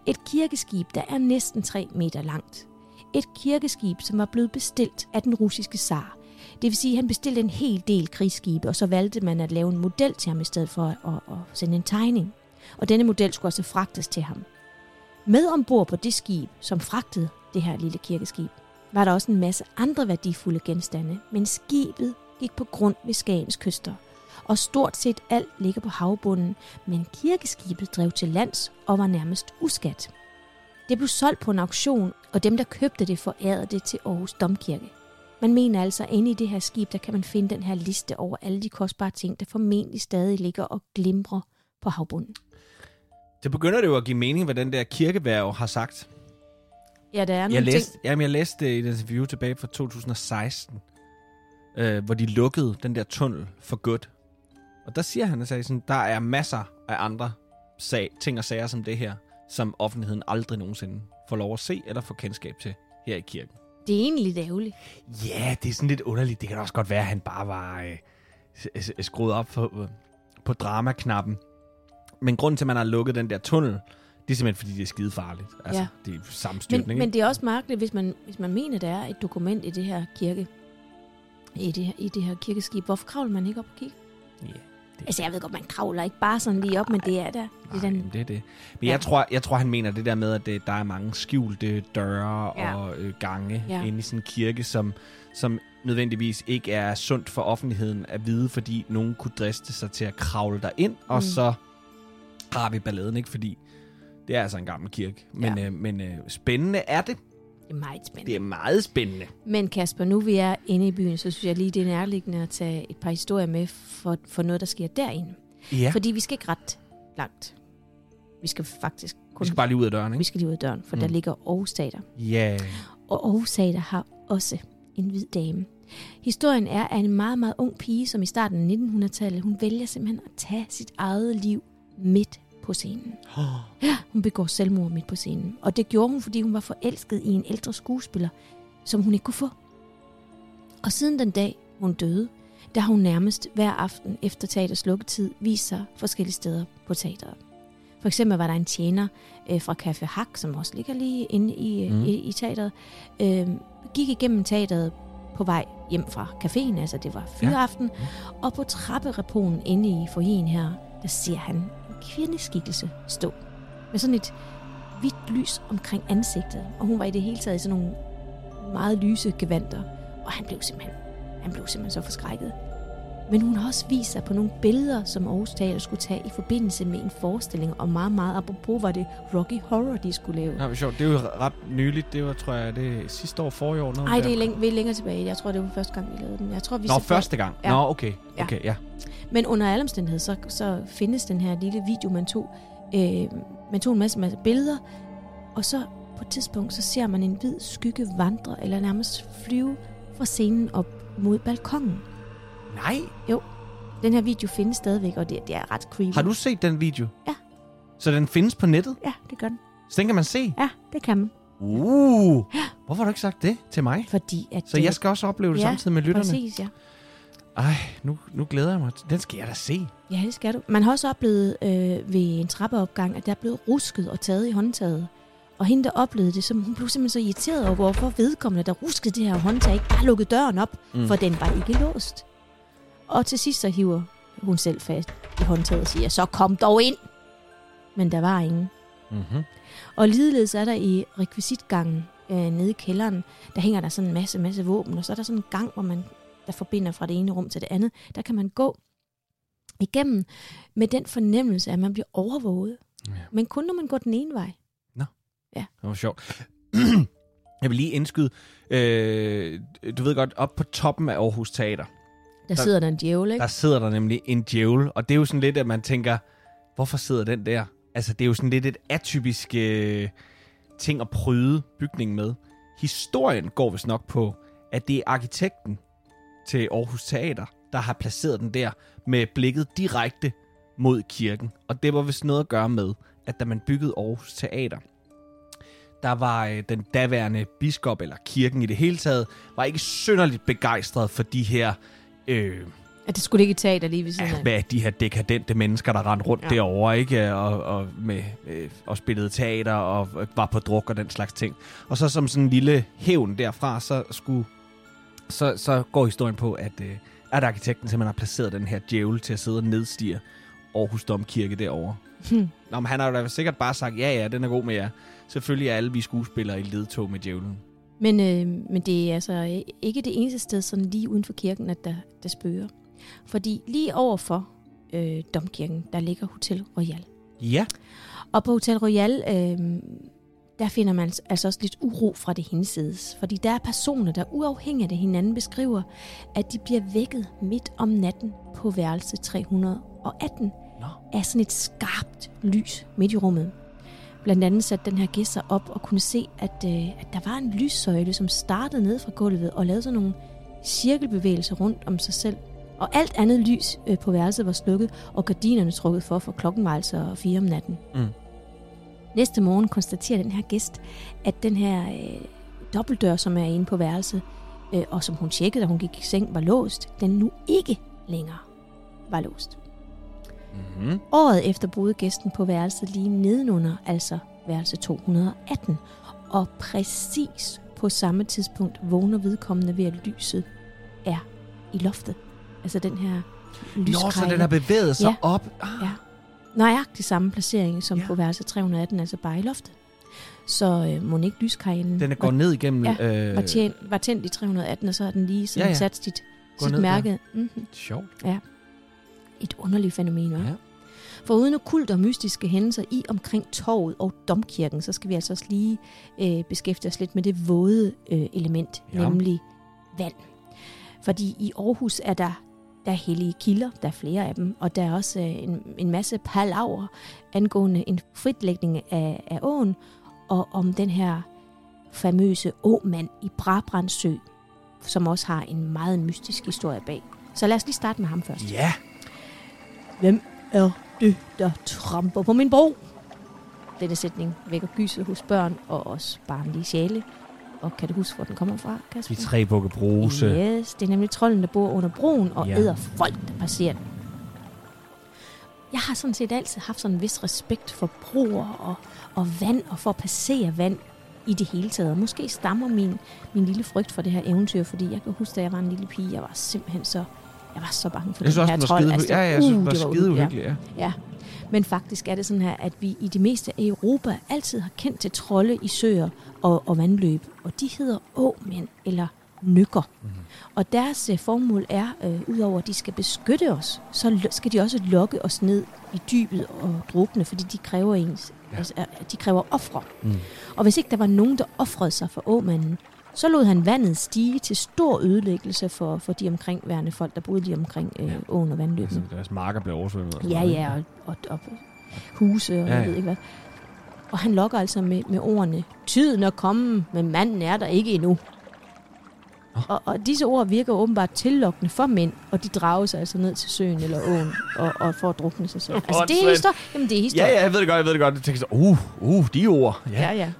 Et kirkeskib, der er næsten 3 meter langt. Et kirkeskib, som var blevet bestilt af den russiske zar. Det vil sige, at han bestilte en hel del krigsskibe, og så valgte man at lave en model til ham i stedet for at, at, at sende en tegning. Og denne model skulle også fragtes til ham. Med ombord på det skib, som fragtede det her lille kirkeskib, var der også en masse andre værdifulde genstande, men skibet gik på grund ved Skagens kyster. Og stort set alt ligger på havbunden, men kirkeskibet drev til lands og var nærmest uskat. Det blev solgt på en auktion, og dem, der købte det, forærede det til Aarhus Domkirke. Man mener altså, at inde i det her skib, der kan man finde den her liste over alle de kostbare ting, der formentlig stadig ligger og glimrer på havbunden. Det begynder det jo at give mening, hvad den der kirkeværv har sagt. Ja, der er nogle Jeg ting. læste, jamen, jeg læste et interview tilbage fra 2016, øh, hvor de lukkede den der tunnel for godt. Og der siger han, at sådan, der er masser af andre sag, ting og sager som det her, som offentligheden aldrig nogensinde får lov at se eller få kendskab til her i kirken. Det er egentlig lidt ærgerligt. Ja, det er sådan lidt underligt. Det kan også godt være, at han bare var øh, s- skruet op på, øh, på dramaknappen. Men grunden til, at man har lukket den der tunnel, det er simpelthen, fordi det er skide farligt. Altså, Ja. det er sammenstyrtning. Men, men det er også mærkeligt, hvis man, hvis man mener, der er et dokument i det her kirke, i det, her- i det her kirkeskib. Hvorfor kravler man ikke op og kigge? Ja, Altså, jeg ved godt, man kravler ikke bare sådan lige op, men det er der. Det er Nej, den, det er det. Men Ja. jeg, tror, jeg tror, han mener det der med, at det, der er mange skjulte døre Ja. og øh, gange Ja. inde i sådan en kirke, som, som nødvendigvis ikke er sundt for offentligheden at vide, fordi nogen kunne driste sig til at kravle der ind, og Mm. så har vi balladen, ikke? Fordi det er altså en gammel kirke. Men, Ja. øh, men øh, spændende er det. Det er meget spændende. Det er meget spændende. Men Kasper, nu vi er inde i byen, så synes jeg lige, det er nærliggende at tage et par historier med for, for noget, der sker derinde. Ja. Fordi vi skal ikke ret langt. Vi skal faktisk kun... Vi skal bare lige ud af døren, vi ikke? skal lige ud af døren, for Mm. der ligger Aarhus Teater. Ja. Og Aarhus Teater har også en hvid dame. Historien er af en meget, meget ung pige, som i starten af 1900-tallet, hun vælger simpelthen at tage sit eget liv midt på scenen. Ja, hun begår selvmord midt på scenen. Og det gjorde hun, fordi hun var forelsket i en ældre skuespiller, som hun ikke kunne få. Og siden den dag, hun døde, der har hun nærmest hver aften efter teaters lukketid vist sig forskellige steder på teateret. For eksempel var der en tjener øh, fra Café Hak, som også ligger lige inde i, Mm. mm. i, i teateret, øh, gik igennem teateret på vej hjem fra caféen, altså det var fyreaften, ja. og på trappereponen inde i forhen her, der ser han kvindeskikkelse stå med sådan et hvidt lys omkring ansigtet, og hun var i det hele taget i sådan nogle meget lyse gevanter, og han blev simpelthen, han blev simpelthen så forskrækket. Men hun har også vist sig på nogle billeder, som Aarhus Teater skulle tage i forbindelse med en forestilling, og meget, meget apropos var det Rocky Horror, de skulle lave. Men sjovt. Det er jo ret nyligt. Det var, tror jeg, det sidste år, forrige år. Nej, det er læng- vi er længere tilbage. Jeg tror, det var første gang, vi lavede den. Jeg tror, vi Nå, første gang. Ja. Nå, okay. Ja. Okay, ja. Men under alle omstændigheder, så, så findes den her lille video, man tog. Øh, man tog en masse, masse billeder, og så på et tidspunkt, så ser man en hvid skygge vandre, eller nærmest flyve fra scenen op mod balkongen. Nej. Den her video findes stadigvæk, og det, det er ret creepy. Har du set den video? Ja. Så den findes på nettet? Ja, det gør den. Så den kan man se? Ja, det kan man. Uh. Hvorfor har du ikke sagt det til mig? Fordi at... Så jeg skal også opleve det Ja, samtidig med lytterne? Præcis, ja. Ej, nu, nu glæder jeg mig. Den skal jeg da se. Ja, det skal du. Man har også oplevet øh, ved en trappeopgang, at der er blevet rusket og taget i håndtaget. Og hende, der oplevede det, så hun blev simpelthen så irriteret over, hvorfor vedkommende, der ruskede det her håndtag, ikke bare lukkede døren op, mm. for den var ikke låst. Og til sidst så hiver hun selv fast i håndtaget og siger, så kom dog ind. Men der var ingen. Mm-hmm. Og ligeledes er der i rekvisitgangen øh, nede i kælderen, der hænger der sådan en masse, masse våben, og så er der sådan en gang, hvor man der forbinder fra det ene rum til det andet. Der kan man gå igennem med den fornemmelse, at man bliver overvåget. Ja. Men kun når man går den ene vej. Det var sjovt. jeg vil lige indskyde. Øh, du ved godt, op på toppen af Aarhus Teater, Der, Der- sidder der en djævel, ikke? der sidder der nemlig en djævel. Og det er jo sådan lidt, at man tænker, hvorfor sidder den der? Altså, det er jo sådan lidt et atypisk øh, ting at pryde bygningen med. Historien går vist nok på, at det er arkitekten til Aarhus Teater, der har placeret den der med blikket direkte mod kirken. Og det var vist noget at gøre med, at da man byggede Aarhus Teater, der var øh, den daværende biskop, eller kirken i det hele taget, var ikke synderligt begejstret for de her... Øh, At det skulle ligge i teater lige ved siden Ja, af. med de her dekadente mennesker, der rendte rundt ja. Derovre, ikke? Og, og, med, øh, og spillede teater og var på druk og den slags ting. Og så som sådan en lille hævn derfra, så skulle så, så går historien på, at, øh, at arkitekten simpelthen har placeret den her djævel til at sidde og nedstige Aarhus Domkirke derovre. Hmm. Nå, men han har jo da sikkert bare sagt, ja, ja, den er god med jer. Selvfølgelig er alle vi skuespillere i ledtog med djævlen. Men, øh, men det er altså ikke det eneste sted, sådan lige uden for kirken, at der, der spøger. Fordi lige overfor øh, domkirken, der ligger Hotel Royal. Ja. Og på Hotel Royal, øh, der finder man altså også lidt uro fra det hinsides. Fordi der er personer, der uafhængigt af hinanden beskriver, at de bliver vækket midt om natten på værelse 318 Nå. af sådan et skarpt lys midt i rummet. Blandt andet satte den her gæst sig op og kunne se, at, øh, at der var en lyssøjle, som startede ned fra gulvet og lavede sådan nogle cirkelbevægelser rundt om sig selv. Og alt andet lys øh, på værelset var slukket, og gardinerne trukket for, for klokken var altså fire om natten. Mm. Næste morgen konstaterer den her gæst, at den her øh, dobbeltdør, som er inde på værelset, øh, og som hun tjekkede, da hun gik i seng, var låst, den nu ikke længere var låst. Mm-hmm. Året efter boede gæsten på værelset lige nedenunder, altså værelse 218. Og præcis på samme tidspunkt vågner vedkommende ved, at lyset er i loftet. Altså den her Nå, så den har bevæget sig Ja. op. Ah. Ja. Nøjagtig samme placering som Ja. ja. på værelse 318, altså bare i loftet. Så øh, må ikke lyskejlen Den er gået ned igennem... Ja, øh, var, tjent, var tændt i 318, og så har den lige sådan Ja, ja, ja. ja. sat sit, sit ned, mærke. Mm-hmm. Sjovt. Et underligt fænomen, hva'? Ja. For uden okult og mystiske hændelser i omkring torvet og domkirken, så skal vi altså også lige øh, beskæftige os lidt med det våde øh, element, ja. nemlig vand. Fordi i Aarhus er der, der er hellige kilder, der er flere af dem, og der er også øh, en, en masse palaver angående en fritlægning af, af åen, og om den her famøse åmand i Brabrandsø, som også har en meget mystisk historie bag. Så lad os lige starte med ham først. Ja. Hvem er det, der tramper på min bro? Denne sætning vækker gyset hos børn og også barnlige sjæle. Og kan du huske, hvor den kommer fra, Kasper? De tre bukke bruse. Yes, det er nemlig trolden, der bor under broen og Ja. æder folk, der passerer den. Jeg har sådan set altid haft sådan en vis respekt for broer og, og vand, og for at passere vand i det hele taget. Måske stammer min, min lille frygt for det her eventyr, fordi jeg kan huske, da jeg var en lille pige, jeg var simpelthen så, jeg var så bange for Jeg den også, her den trold. skide, ja, ja, jeg synes, den var det skide uhyggeligt, ja. ja. Men faktisk er det sådan her, at vi i det meste af Europa altid har kendt til trolde i søer og, og vandløb, og de hedder åmænd eller nykker. Mhm. Mm. Og deres øh, formål er, øh, udover at de skal beskytte os, så skal de også lokke os ned i dybet og drukne, fordi de kræver ens, Ja. altså, øh, de kræver ofre. Mm. Og hvis ikke der var nogen, der offrede sig for åmanden, så lod han vandet stige til stor ødelæggelse for, for de omkringværende folk, der boede lige omkring øh, Ja. åen og vandløbene. Altså, deres marker blev oversvømmet. og Ja, noget, ja, og, og, og huse og Ja, ja, ja. jeg ved ikke hvad. Og han lokker altså med, med ordene, tiden er kommet, men manden er der ikke endnu. Og, og disse ord virker åbenbart tillokkende for mænd, og de drager sig altså ned til søen eller åen og, og får at drukne sig selv. Altså det er historie. Jamen det er Ja, historie. ja, jeg ved det godt, jeg ved det godt. Jeg tænker så, uh, uh, de ord. Ja, ja. ja.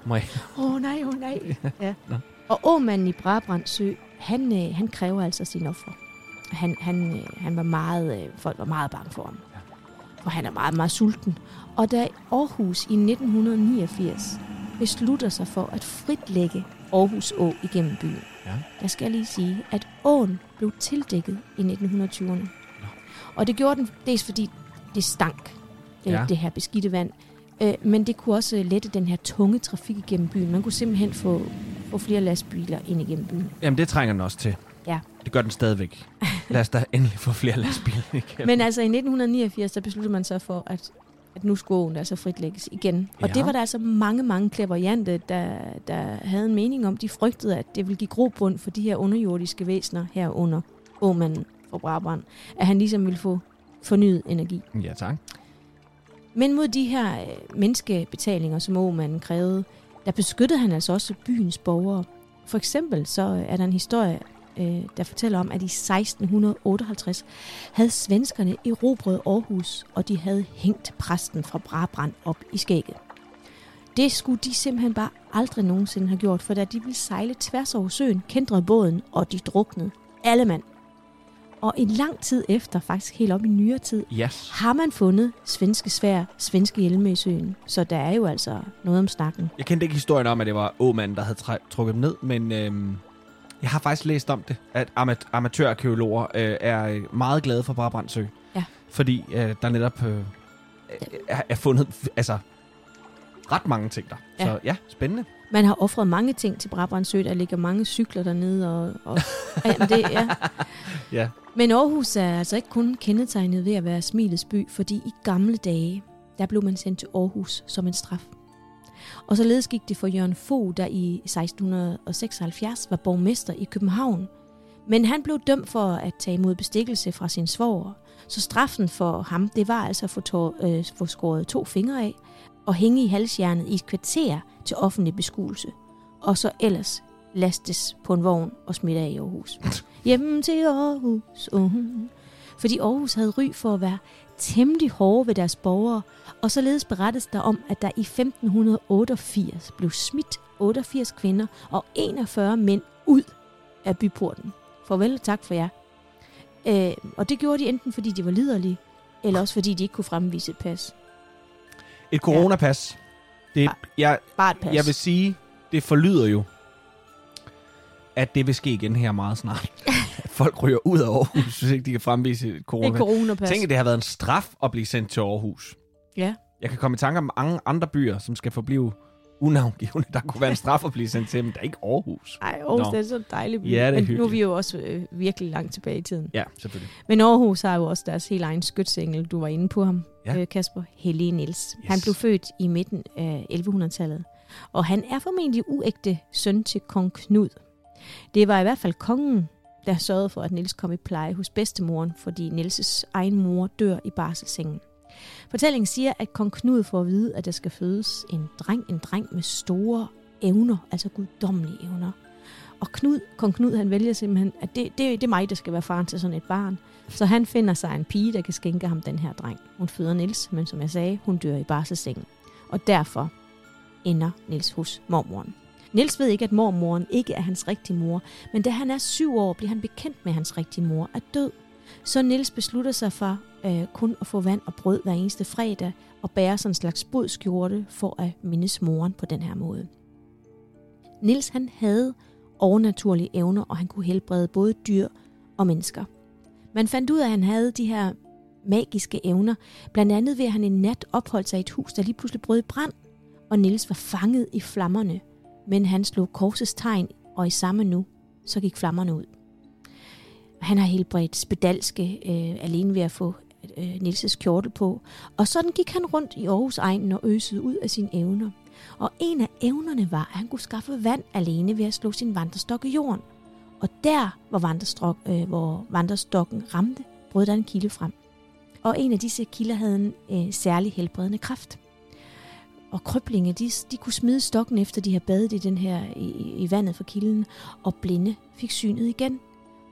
Åh oh, nej, åh oh, nej. Ja. Nå. Og åmanden i Brabrandsø, han, øh, han kræver altså sin offer. Han, han, øh, han var meget, øh, folk var meget bange for ham. For han er meget, meget sulten. Og da Aarhus i 1989 beslutter sig for at fritlægge Aarhus Å igennem byen, Ja. der skal jeg lige sige, at åen blev tildækket i 1920'erne. Og det gjorde den dels fordi det stank, det, ja. det her beskidte vand, Øh, men det kunne også lette den her tunge trafik igennem byen. Man kunne simpelthen få, få flere lastbiler ind igennem byen. Jamen, det trænger den også til. Ja. Det gør den stadigvæk. Lad os da endelig få flere lastbiler igen. Men altså i 1989, der besluttede man så for, at, at nu skulle åen altså fritlægges igen. Og Ja. det var der altså mange, mange klaverjante, der, der havde en mening om. De frygtede, at det ville give grobund for de her underjordiske væsener herunder åmanden fra Brabrand. At han ligesom ville få fornyet energi. Ja, tak. Men mod de her øh, menneskebetalinger, som åmanden krævede, der beskyttede han altså også byens borgere. For eksempel så øh, er der en historie, øh, der fortæller om, at i 1658 havde svenskerne erobret Aarhus, og de havde hængt præsten fra Brabrand op i skægget. Det skulle de simpelthen bare aldrig nogensinde have gjort, for da de ville sejle tværs over søen, kendrede båden, og de druknede. Alle mand. Og en lang tid efter, faktisk helt op i nyere tid, Yes. har man fundet svenske svær, svenske hjelme i søen. Så der er jo altså noget om snakken. Jeg kendte ikke historien om, at det var åmanden, der havde træ- trukket dem ned, men øhm, jeg har faktisk læst om det, at amat- amatørarkeologer øh, er øh, meget glade for Brabrandsø. Ja. Fordi øh, der netop øh, er, er fundet altså, ret mange ting der. Ja. Så ja, spændende. Man har offret mange ting til Brabrandsø. Der ligger mange cykler dernede. Og, og, ja, men det, ja. Ja. Men Aarhus er altså ikke kun kendetegnet ved at være smilets by, fordi i gamle dage, der blev man sendt til Aarhus som en straf. Og således gik det for Jørgen Fogh, der i 1676 var borgmester i København. Men han blev dømt for at tage imod bestikkelse fra sin svoger. Så straffen for ham, det var altså at få, tår, øh, få skåret to fingre af og hænge i halsjernet i et kvarter til offentlig beskuelse. Og så ellers lastes på en vogn og smidt af i Aarhus. Hjemme til Aarhus. Uh. Fordi Aarhus havde ry for at være temmelig hårde ved deres borgere, og således berettes der om, at der i 1588 blev smidt 88 kvinder og 41 mænd ud af byporten. Farvel og tak for jer. Øh, og det gjorde de enten fordi de var liderlige, eller også fordi de ikke kunne fremvise et pas. Et coronapas. Det, jeg, Bare et pas. jeg vil sige, det forlyder jo, at det vil ske igen her meget snart. At folk ryger ud af Aarhus, hvis ikke de kan fremvise et et coronapas. coronapas. Tænk, at det har været en straf at blive sendt til Aarhus. Ja. Jeg kan komme i tanke om mange andre byer, som skal forblive unavngivende. Der kunne være en straf at blive sendt til, men der er ikke Aarhus. Ej, Aarhus Nå. det er så dejligt. by. Ja, det er Men nu er vi jo også øh, virkelig langt tilbage i tiden. Ja, selvfølgelig. Men Aarhus har jo også deres helt egen skytsengel. Du var inde på ham, Ja. øh, Kasper. Helene Niels. Yes. Han blev født i midten af 1100-tallet. Og han er formentlig uægte søn til kong Knud. Det var i hvert fald kongen, der sørgede for, at Niels kom i pleje hos bedstemoren, fordi Nielses egen mor dør i barselssengen. Fortællingen siger, at kong Knud får at vide, at der skal fødes en dreng, en dreng med store evner, altså guddommelige evner. Og Knud, kong Knud, han vælger simpelthen, at det, det, det er mig, der skal være faren til sådan et barn. Så han finder sig en pige, der kan skænke ham den her dreng. Hun føder Nils, men som jeg sagde, hun dør i barselssengen. Og derfor ender Nils hos mormoren. Nils ved ikke, at mormoren ikke er hans rigtige mor, men da han er syv år, bliver han bekendt med, at hans rigtige mor er død. Så Nils beslutter sig for øh, kun at få vand og brød hver eneste fredag og bære sådan en slags budskjorte for at mindes moren på den her måde. Nils han havde overnaturlige evner, og han kunne helbrede både dyr og mennesker. Man fandt ud af, at han havde de her magiske evner, blandt andet ved at han en nat opholdt sig i et hus, der lige pludselig brød i brand, og Nils var fanget i flammerne, men han slog korsets tegn, og i samme nu, så gik flammerne ud. Han har helbredt spedalske øh, alene ved at få øh, Nilses kjortel på, og sådan gik han rundt i Aarhus egnen og øsede ud af sine evner. Og en af evnerne var, at han kunne skaffe vand alene ved at slå sin vandrestok i jorden. Og der, hvor, vandrestok, øh, hvor vandrestokken ramte, brød der en kilde frem. Og en af disse kilder havde en øh, særlig helbredende kraft. Og kryblinge, de, de kunne smide stokken efter de havde badet i, den her, i, i vandet fra kilden, og blinde fik synet igen.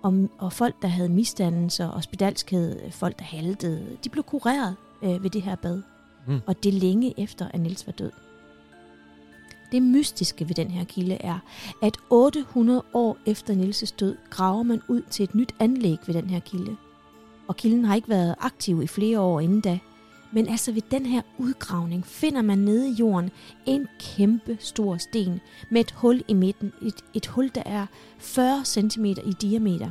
Og, og folk, der havde misdannelser og spedalskhed, folk, der haltede, de blev kureret øh, ved det her bad. Mm. Og det længe efter, at Niels var død. Det mystiske ved den her kilde er, at 800 år efter Nielses død graver man ud til et nyt anlæg ved den her kilde. Og kilden har ikke været aktiv i flere år inden da. Men altså ved den her udgravning finder man nede i jorden en kæmpe stor sten med et hul i midten. Et, et hul, der er 40 cm i diameter.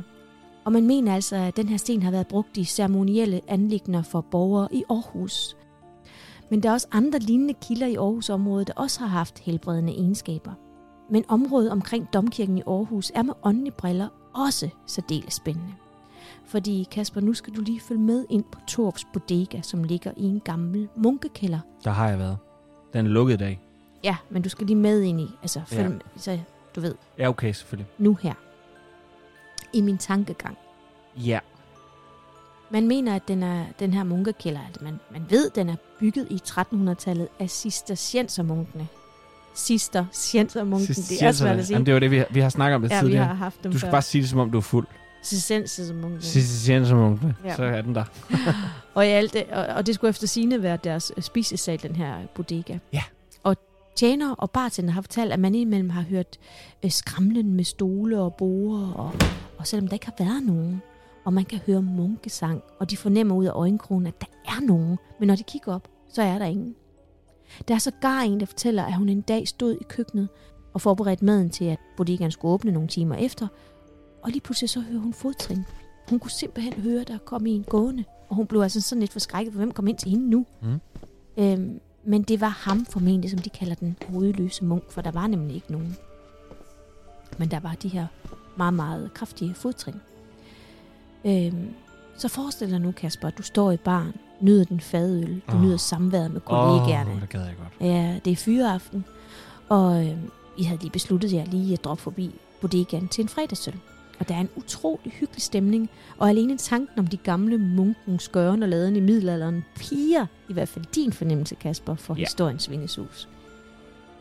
Og man mener altså, at den her sten har været brugt i ceremonielle anlægner for borgere i Aarhus. Men der er også andre lignende kilder i Aarhusområdet, der også har haft helbredende egenskaber. Men området omkring Domkirken i Aarhus er med åndelige briller også særdeles spændende. Fordi Kasper, nu skal du lige følge med ind på Torps Bodega, som ligger i en gammel munkekælder. Der har jeg været. Den er lukket i dag. Ja, men du skal lige med ind i, altså følg Ja. med, så du ved, Ja, okay, selvfølgelig. nu her. I min tankegang. Ja. Man mener, at den, er, den her munkekælder, at man, man ved, den er bygget i 1300-tallet af cisterciensermunkene. Cisterciensermunken, det er svært at sige. Jamen, det var det, vi har, vi har snakket om det ja, vi tidligere. har haft dem Du skal før. bare sige det, som om du er fuld. Cisterciensermunken. Cisterciensermunkene. Ja. Så er den der. Og, i alt det, og, og det skulle efter sine være deres øh, spisesal, den her bodega. Ja. Og tjener og bartender har fortalt, at man indimellem har hørt øh, skramlen med stole og borer, og, og selvom der ikke har været nogen, og man kan høre munkesang, og de fornemmer ud af øjenkrogen, at der er nogen, men når de kigger op, så er der ingen. Der er så gar en, der fortæller, at hun en dag stod i køkkenet og forberedte maden til, at bodegaen skulle åbne nogle timer efter, og lige pludselig så hører hun fodtrin. Hun kunne simpelthen høre, der kom en gående, og hun blev altså sådan lidt forskrækket, for hvem kom ind til hende nu? Mm. Øhm, men det var ham formentlig, som de kalder den hovedløse munk, for der var nemlig ikke nogen. Men der var de her meget, meget kraftige fodtrin. Øhm, så forestil dig nu, Kasper, at du står i baren, nyder din fadøl, du Åh. nyder samværet med kollegaerne. Åh, det gad jeg godt. Ja, det er fyreaften, og øh, I havde lige besluttet jer lige at droppe forbi bodegaen til en fredagsøl. Og der er en utrolig hyggelig stemning, og alene tanken om de gamle munkens gøren og laden i middelalderen piger, i hvert fald din fornemmelse, Kasper, for Ja. historiens vingesus.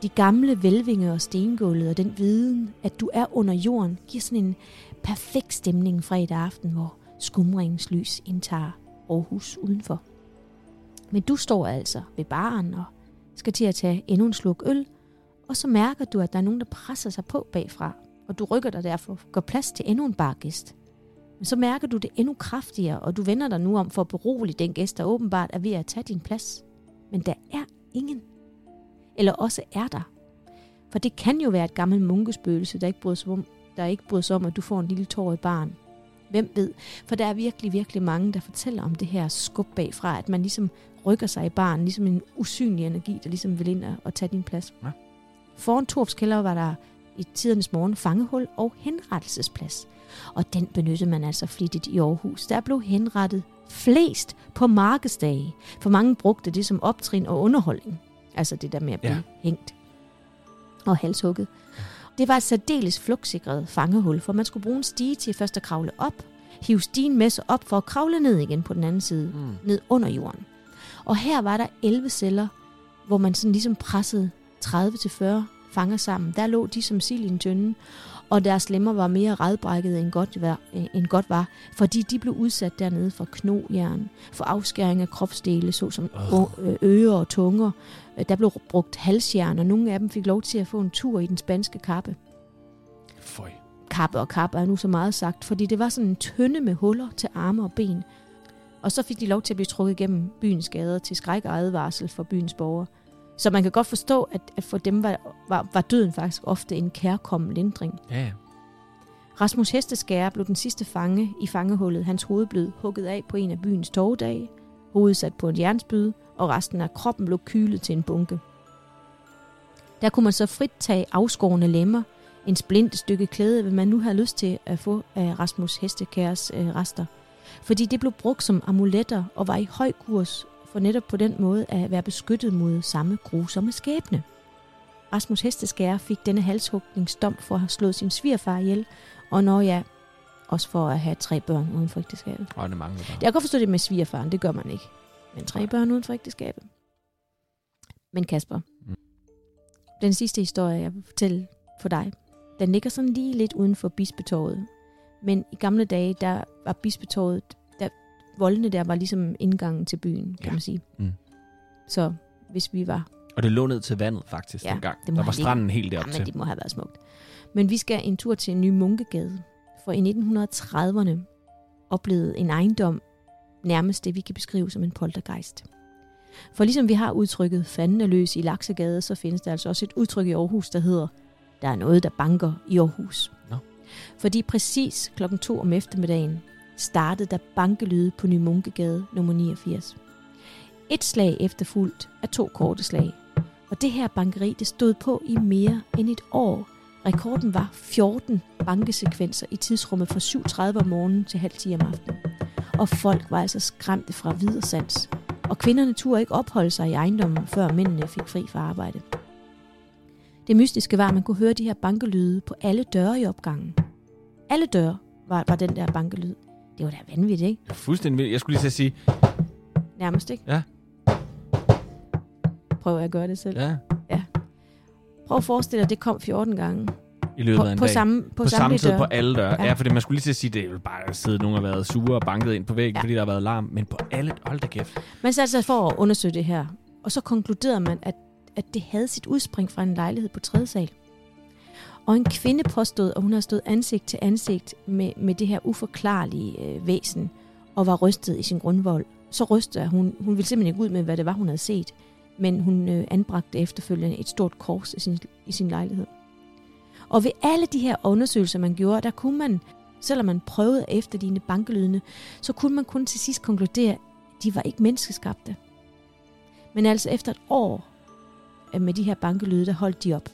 De gamle velvinger og stengulvet og den viden, at du er under jorden, giver sådan en perfekt stemning fredag aften, hvor skumringens lys indtager Aarhus udenfor. Men du står altså ved baren og skal til at tage endnu en sluk øl, og så mærker du, at der er nogen, der presser sig på bagfra, og du rykker dig derfor gøre plads til endnu en bargæst. Men så mærker du det endnu kraftigere, og du vender dig nu om for at berolige den gæst, der åbenbart er ved at tage din plads. Men der er ingen. Eller også er der. For det kan jo være et gammelt munkespøgelse, der ikke bryder sig om, der ikke bryder sig om, at du får en lille tår i barn. Hvem ved? For der er virkelig, virkelig mange, der fortæller om det her skub bagfra, at man ligesom rykker sig i barn, ligesom en usynlig energi, der ligesom vil ind og, og tage din plads. Ja. Foran Torps kælder var der i tidernes morgen fangehul og henrettelsesplads. Og den benyttede man altså flittigt i Aarhus. Der blev henrettet flest på markedsdage, for mange brugte det som optrin og underholdning. Altså det der med at blive Ja. hængt og halshugget. Det var et særdeles flugtsikret fangehul, for man skulle bruge en stige til først at kravle op, hive stigen med sig op for at kravle ned igen på den anden side, Mm. ned under jorden. Og her var der 11 celler, hvor man sådan ligesom pressede 30-40 fanger sammen. Der lå de som sild i en tønde, og deres lemmer var mere redbrækket end godt, var, end godt var, fordi de blev udsat dernede for knogjern, for afskæring af kropsdele, såsom Ugh. ører og tunger. Øh, Der blev brugt halsjern, og nogle af dem fik lov til at få en tur i den spanske kappe. Føj. Kappe og kappe er nu så meget sagt, fordi det var sådan en tønde med huller til arme og ben. Og så fik de lov til at blive trukket igennem byens gader til skræk og advarsel for byens borgere. Så man kan godt forstå, at, at for dem var, var, var døden faktisk ofte en kærkommen lindring. Ja, ja. Rasmus Hesteskære blev den sidste fange i fangehullet. Hans hoved blev hugget af på en af byens torvedage, hovedet sat på en jernspyd, og resten af kroppen blev kylet til en bunke. Der kunne man så frit tage afskårende lemmer, en splint stykke klæde, hvad man nu havde lyst til at få af Rasmus Hestekæres øh, rester. Fordi det blev brugt som amuletter og var i høj kurs for netop på den måde at være beskyttet mod samme grusomme skæbne. Rasmus Hesteskære fik denne halshugningsdom for at have slået sin svigerfar ihjel, og når jeg også for at have tre børn uden for ægteskabet. Og det mangler bare. Jeg kan godt forstå det med svigerfaren, det gør man ikke. Men tre børn uden for ægteskabet. Men Kasper, Mm. den sidste historie, jeg vil fortælle for dig, den ligger sådan lige lidt uden for Bispetorvet. Men i gamle dage, der var Bispetorvet, voldene der var ligesom indgangen til byen, kan Ja. man sige. Mm. Så hvis vi var Og det lå ned til vandet, faktisk, Ja, dengang. det Der var stranden helt derop Jamen, til. det må have været smukt. Men vi skal en tur til en ny munkegade. For i 1930'erne oplevede en ejendom nærmest det, vi kan beskrive som en poltergeist. For ligesom vi har udtrykket fanden er løs i Laksegade, så findes der altså også et udtryk i Aarhus, der hedder, der er noget, der banker i Aarhus. Nå. Fordi præcis klokken 2 om eftermiddagen startede der bankelyde på Ny Munkegade nummer 89. Et slag efterfulgt af to korte slag. Og det her bankeri, det stod på i mere end et år. Rekorden var 14 bankesekvenser i tidsrummet fra 7.30 om morgenen til halv 10 om aftenen. Og folk var altså skræmte fra videre sans. Og kvinderne turde ikke opholde sig i ejendommen, før mændene fik fri fra arbejde. Det mystiske var, at man kunne høre de her bankelyde på alle døre i opgangen. Alle døre var, var den der bankelyd. Det var da vanvittigt, ikke? Ja, Fuldstændig vildt. Jeg skulle lige til at sige, Nærmest, ikke? Ja. Prøv at gøre det selv. ja, Prøv at forestille dig, at det kom 14 gange. i løbet På, af en på, dag. samme, på, på samme tid døre. på alle døre. Ja. Ja. ja, fordi man skulle lige til at sige, det er jo bare at sidde nogen har været sure og banket ind på væggen, Ja. ja. fordi der har været larm. Men på alle, hold da kæft. Man satte sig for at undersøge det her, og så konkluderede man, at, at det havde sit udspring fra en lejlighed på tredje sal. Og en kvinde påstod, at hun havde stået ansigt til ansigt med, med det her uforklarlige øh, væsen, og var rystet i sin grundvold. Så rystede hun. Hun ville simpelthen ikke ud med, hvad det var, hun havde set. Men hun øh, anbragte efterfølgende et stort kors i sin, i sin lejlighed. Og ved alle de her undersøgelser, man gjorde, der kunne man, selvom man prøvede efter dine bankelydene, så kunne man kun til sidst konkludere, at de var ikke menneskeskabte. Men altså efter et år øh, med de her bankelyde, der holdt de op.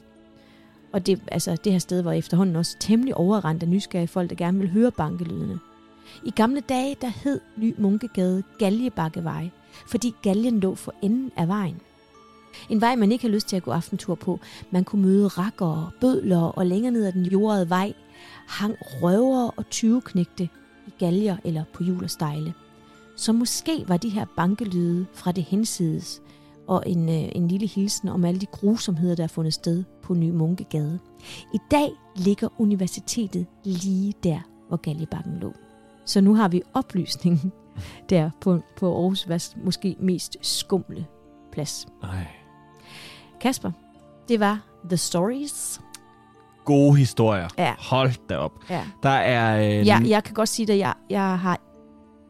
Og det, altså, det her sted var efterhånden også temmelig overrendt af nysgerrige folk, der gerne ville høre bankelydene. I gamle dage, der hed Ny Munkegade Galjebakkevej, fordi galgen lå for enden af vejen. En vej, man ikke har lyst til at gå aftentur på. Man kunne møde rakkere, bødler og længere ned ad den jordede vej hang røvere og tyveknægte i galger eller på hjul og stejle. Så måske var de her bankelyde fra det hensides og en, øh, en lille hilsen om alle de grusomheder, der er fundet sted på Ny Munkegade. I dag ligger universitetet lige der, hvor Galjebakken lå. Så nu har vi oplysningen der på, på Aarhus Vest, måske mest skumle plads. Nej. Kasper, det var The Stories. Gode historier. Ja. Hold da op. Ja. Der er... Øh, Ja, jeg kan godt sige at jeg, jeg har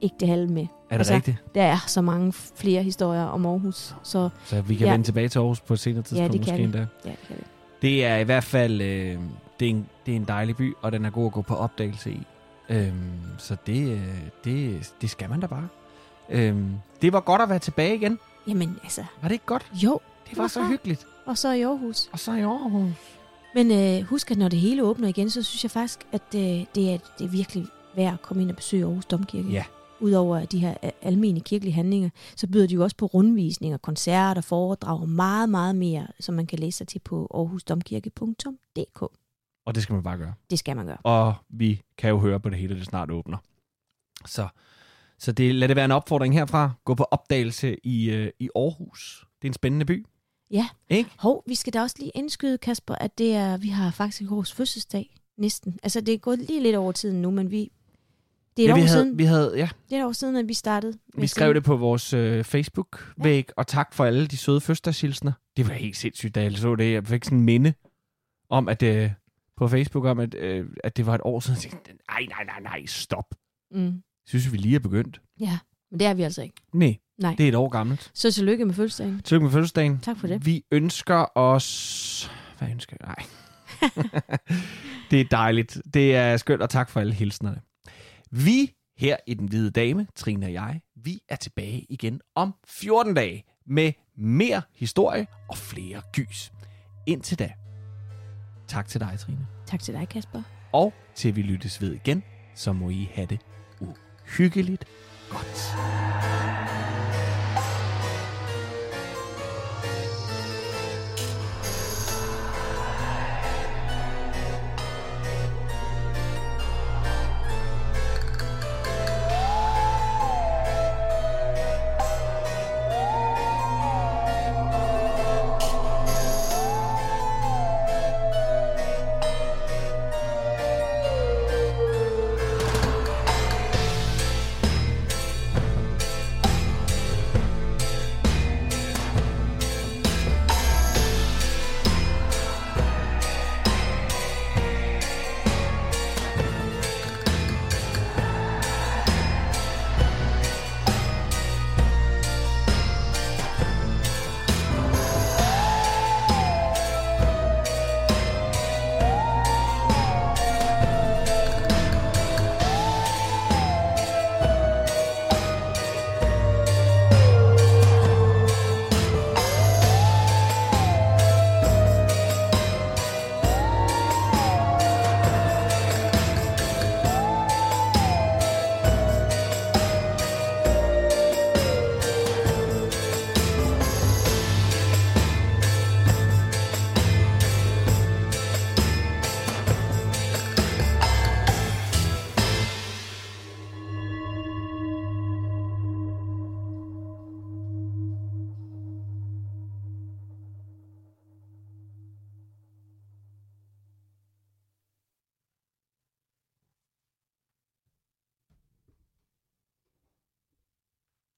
ikke det halve med. Er det altså- rigtigt? Der er så mange flere historier om Aarhus, så Så vi kan Ja. ja. vende tilbage til Aarhus på et senere tidspunkt det kan måske endda. ja, det kan vi. Det er i hvert fald øh, det er, en, det er en dejlig by, og den er god at gå på opdagelse i. Øhm, så det, øh, det, det skal man da bare. Øhm, det var godt at være tilbage igen. Jamen altså, Var det ikke godt? jo, Det var så hyggeligt. og så i Aarhus. Og så i Aarhus. Men øh, husk, at når det hele åbner igen, så synes jeg faktisk, at øh, det, er, det er virkelig værd at komme ind og besøge Aarhus Domkirke. Ja. Udover de her øh, almene kirkelige handlinger, så byder de jo også på rundvisninger, koncerter, foredrag og meget, meget mere, som man kan læse sig til på aarhusdomkirke.dk. Og det skal man bare gøre. Det skal man gøre. Og vi kan jo høre på det hele, det snart åbner. Så, så det, lad det være en opfordring herfra. Gå på opdagelse i, øh, i Aarhus. Det er en spændende by. Ja. Ikke? Hov, vi skal da også lige indskyde, Kasper, at det er, vi har faktisk vores fødselsdag næsten. Altså, det er gået lige lidt over tiden nu, men vi... Det er et, ja, år, vi havde, siden, vi havde, ja, det er et år siden, at vi startede. vi skrev det på vores øh, Facebook-væg, ja. og tak for alle de søde fødselsdagshilsner. Det var helt sindssygt, da jeg så det. Jeg fik sådan en minde om, at øh, på Facebook, om at, øh, at det var et år siden. Jeg tænkte, nej, nej, nej, nej, stop. Mm. Synes vi lige er begyndt. Ja, men det er vi altså ikke. Nej, Nej. det er et år gammelt. Så tillykke med fødselsdagen. Tillykke med fødselsdagen. Tak for det. Vi ønsker os... Hvad ønsker jeg? Nej. det er dejligt. Det er skønt, og tak for alle hilsnerne. Vi her i Den Hvide Dame, Trine og jeg, vi er tilbage igen om 14 dage med mere historie og flere gys. Indtil da, tak til dig, Trine. Tak til dig, Kasper. Og til vi lyttes ved igen, så må I have det uhyggeligt.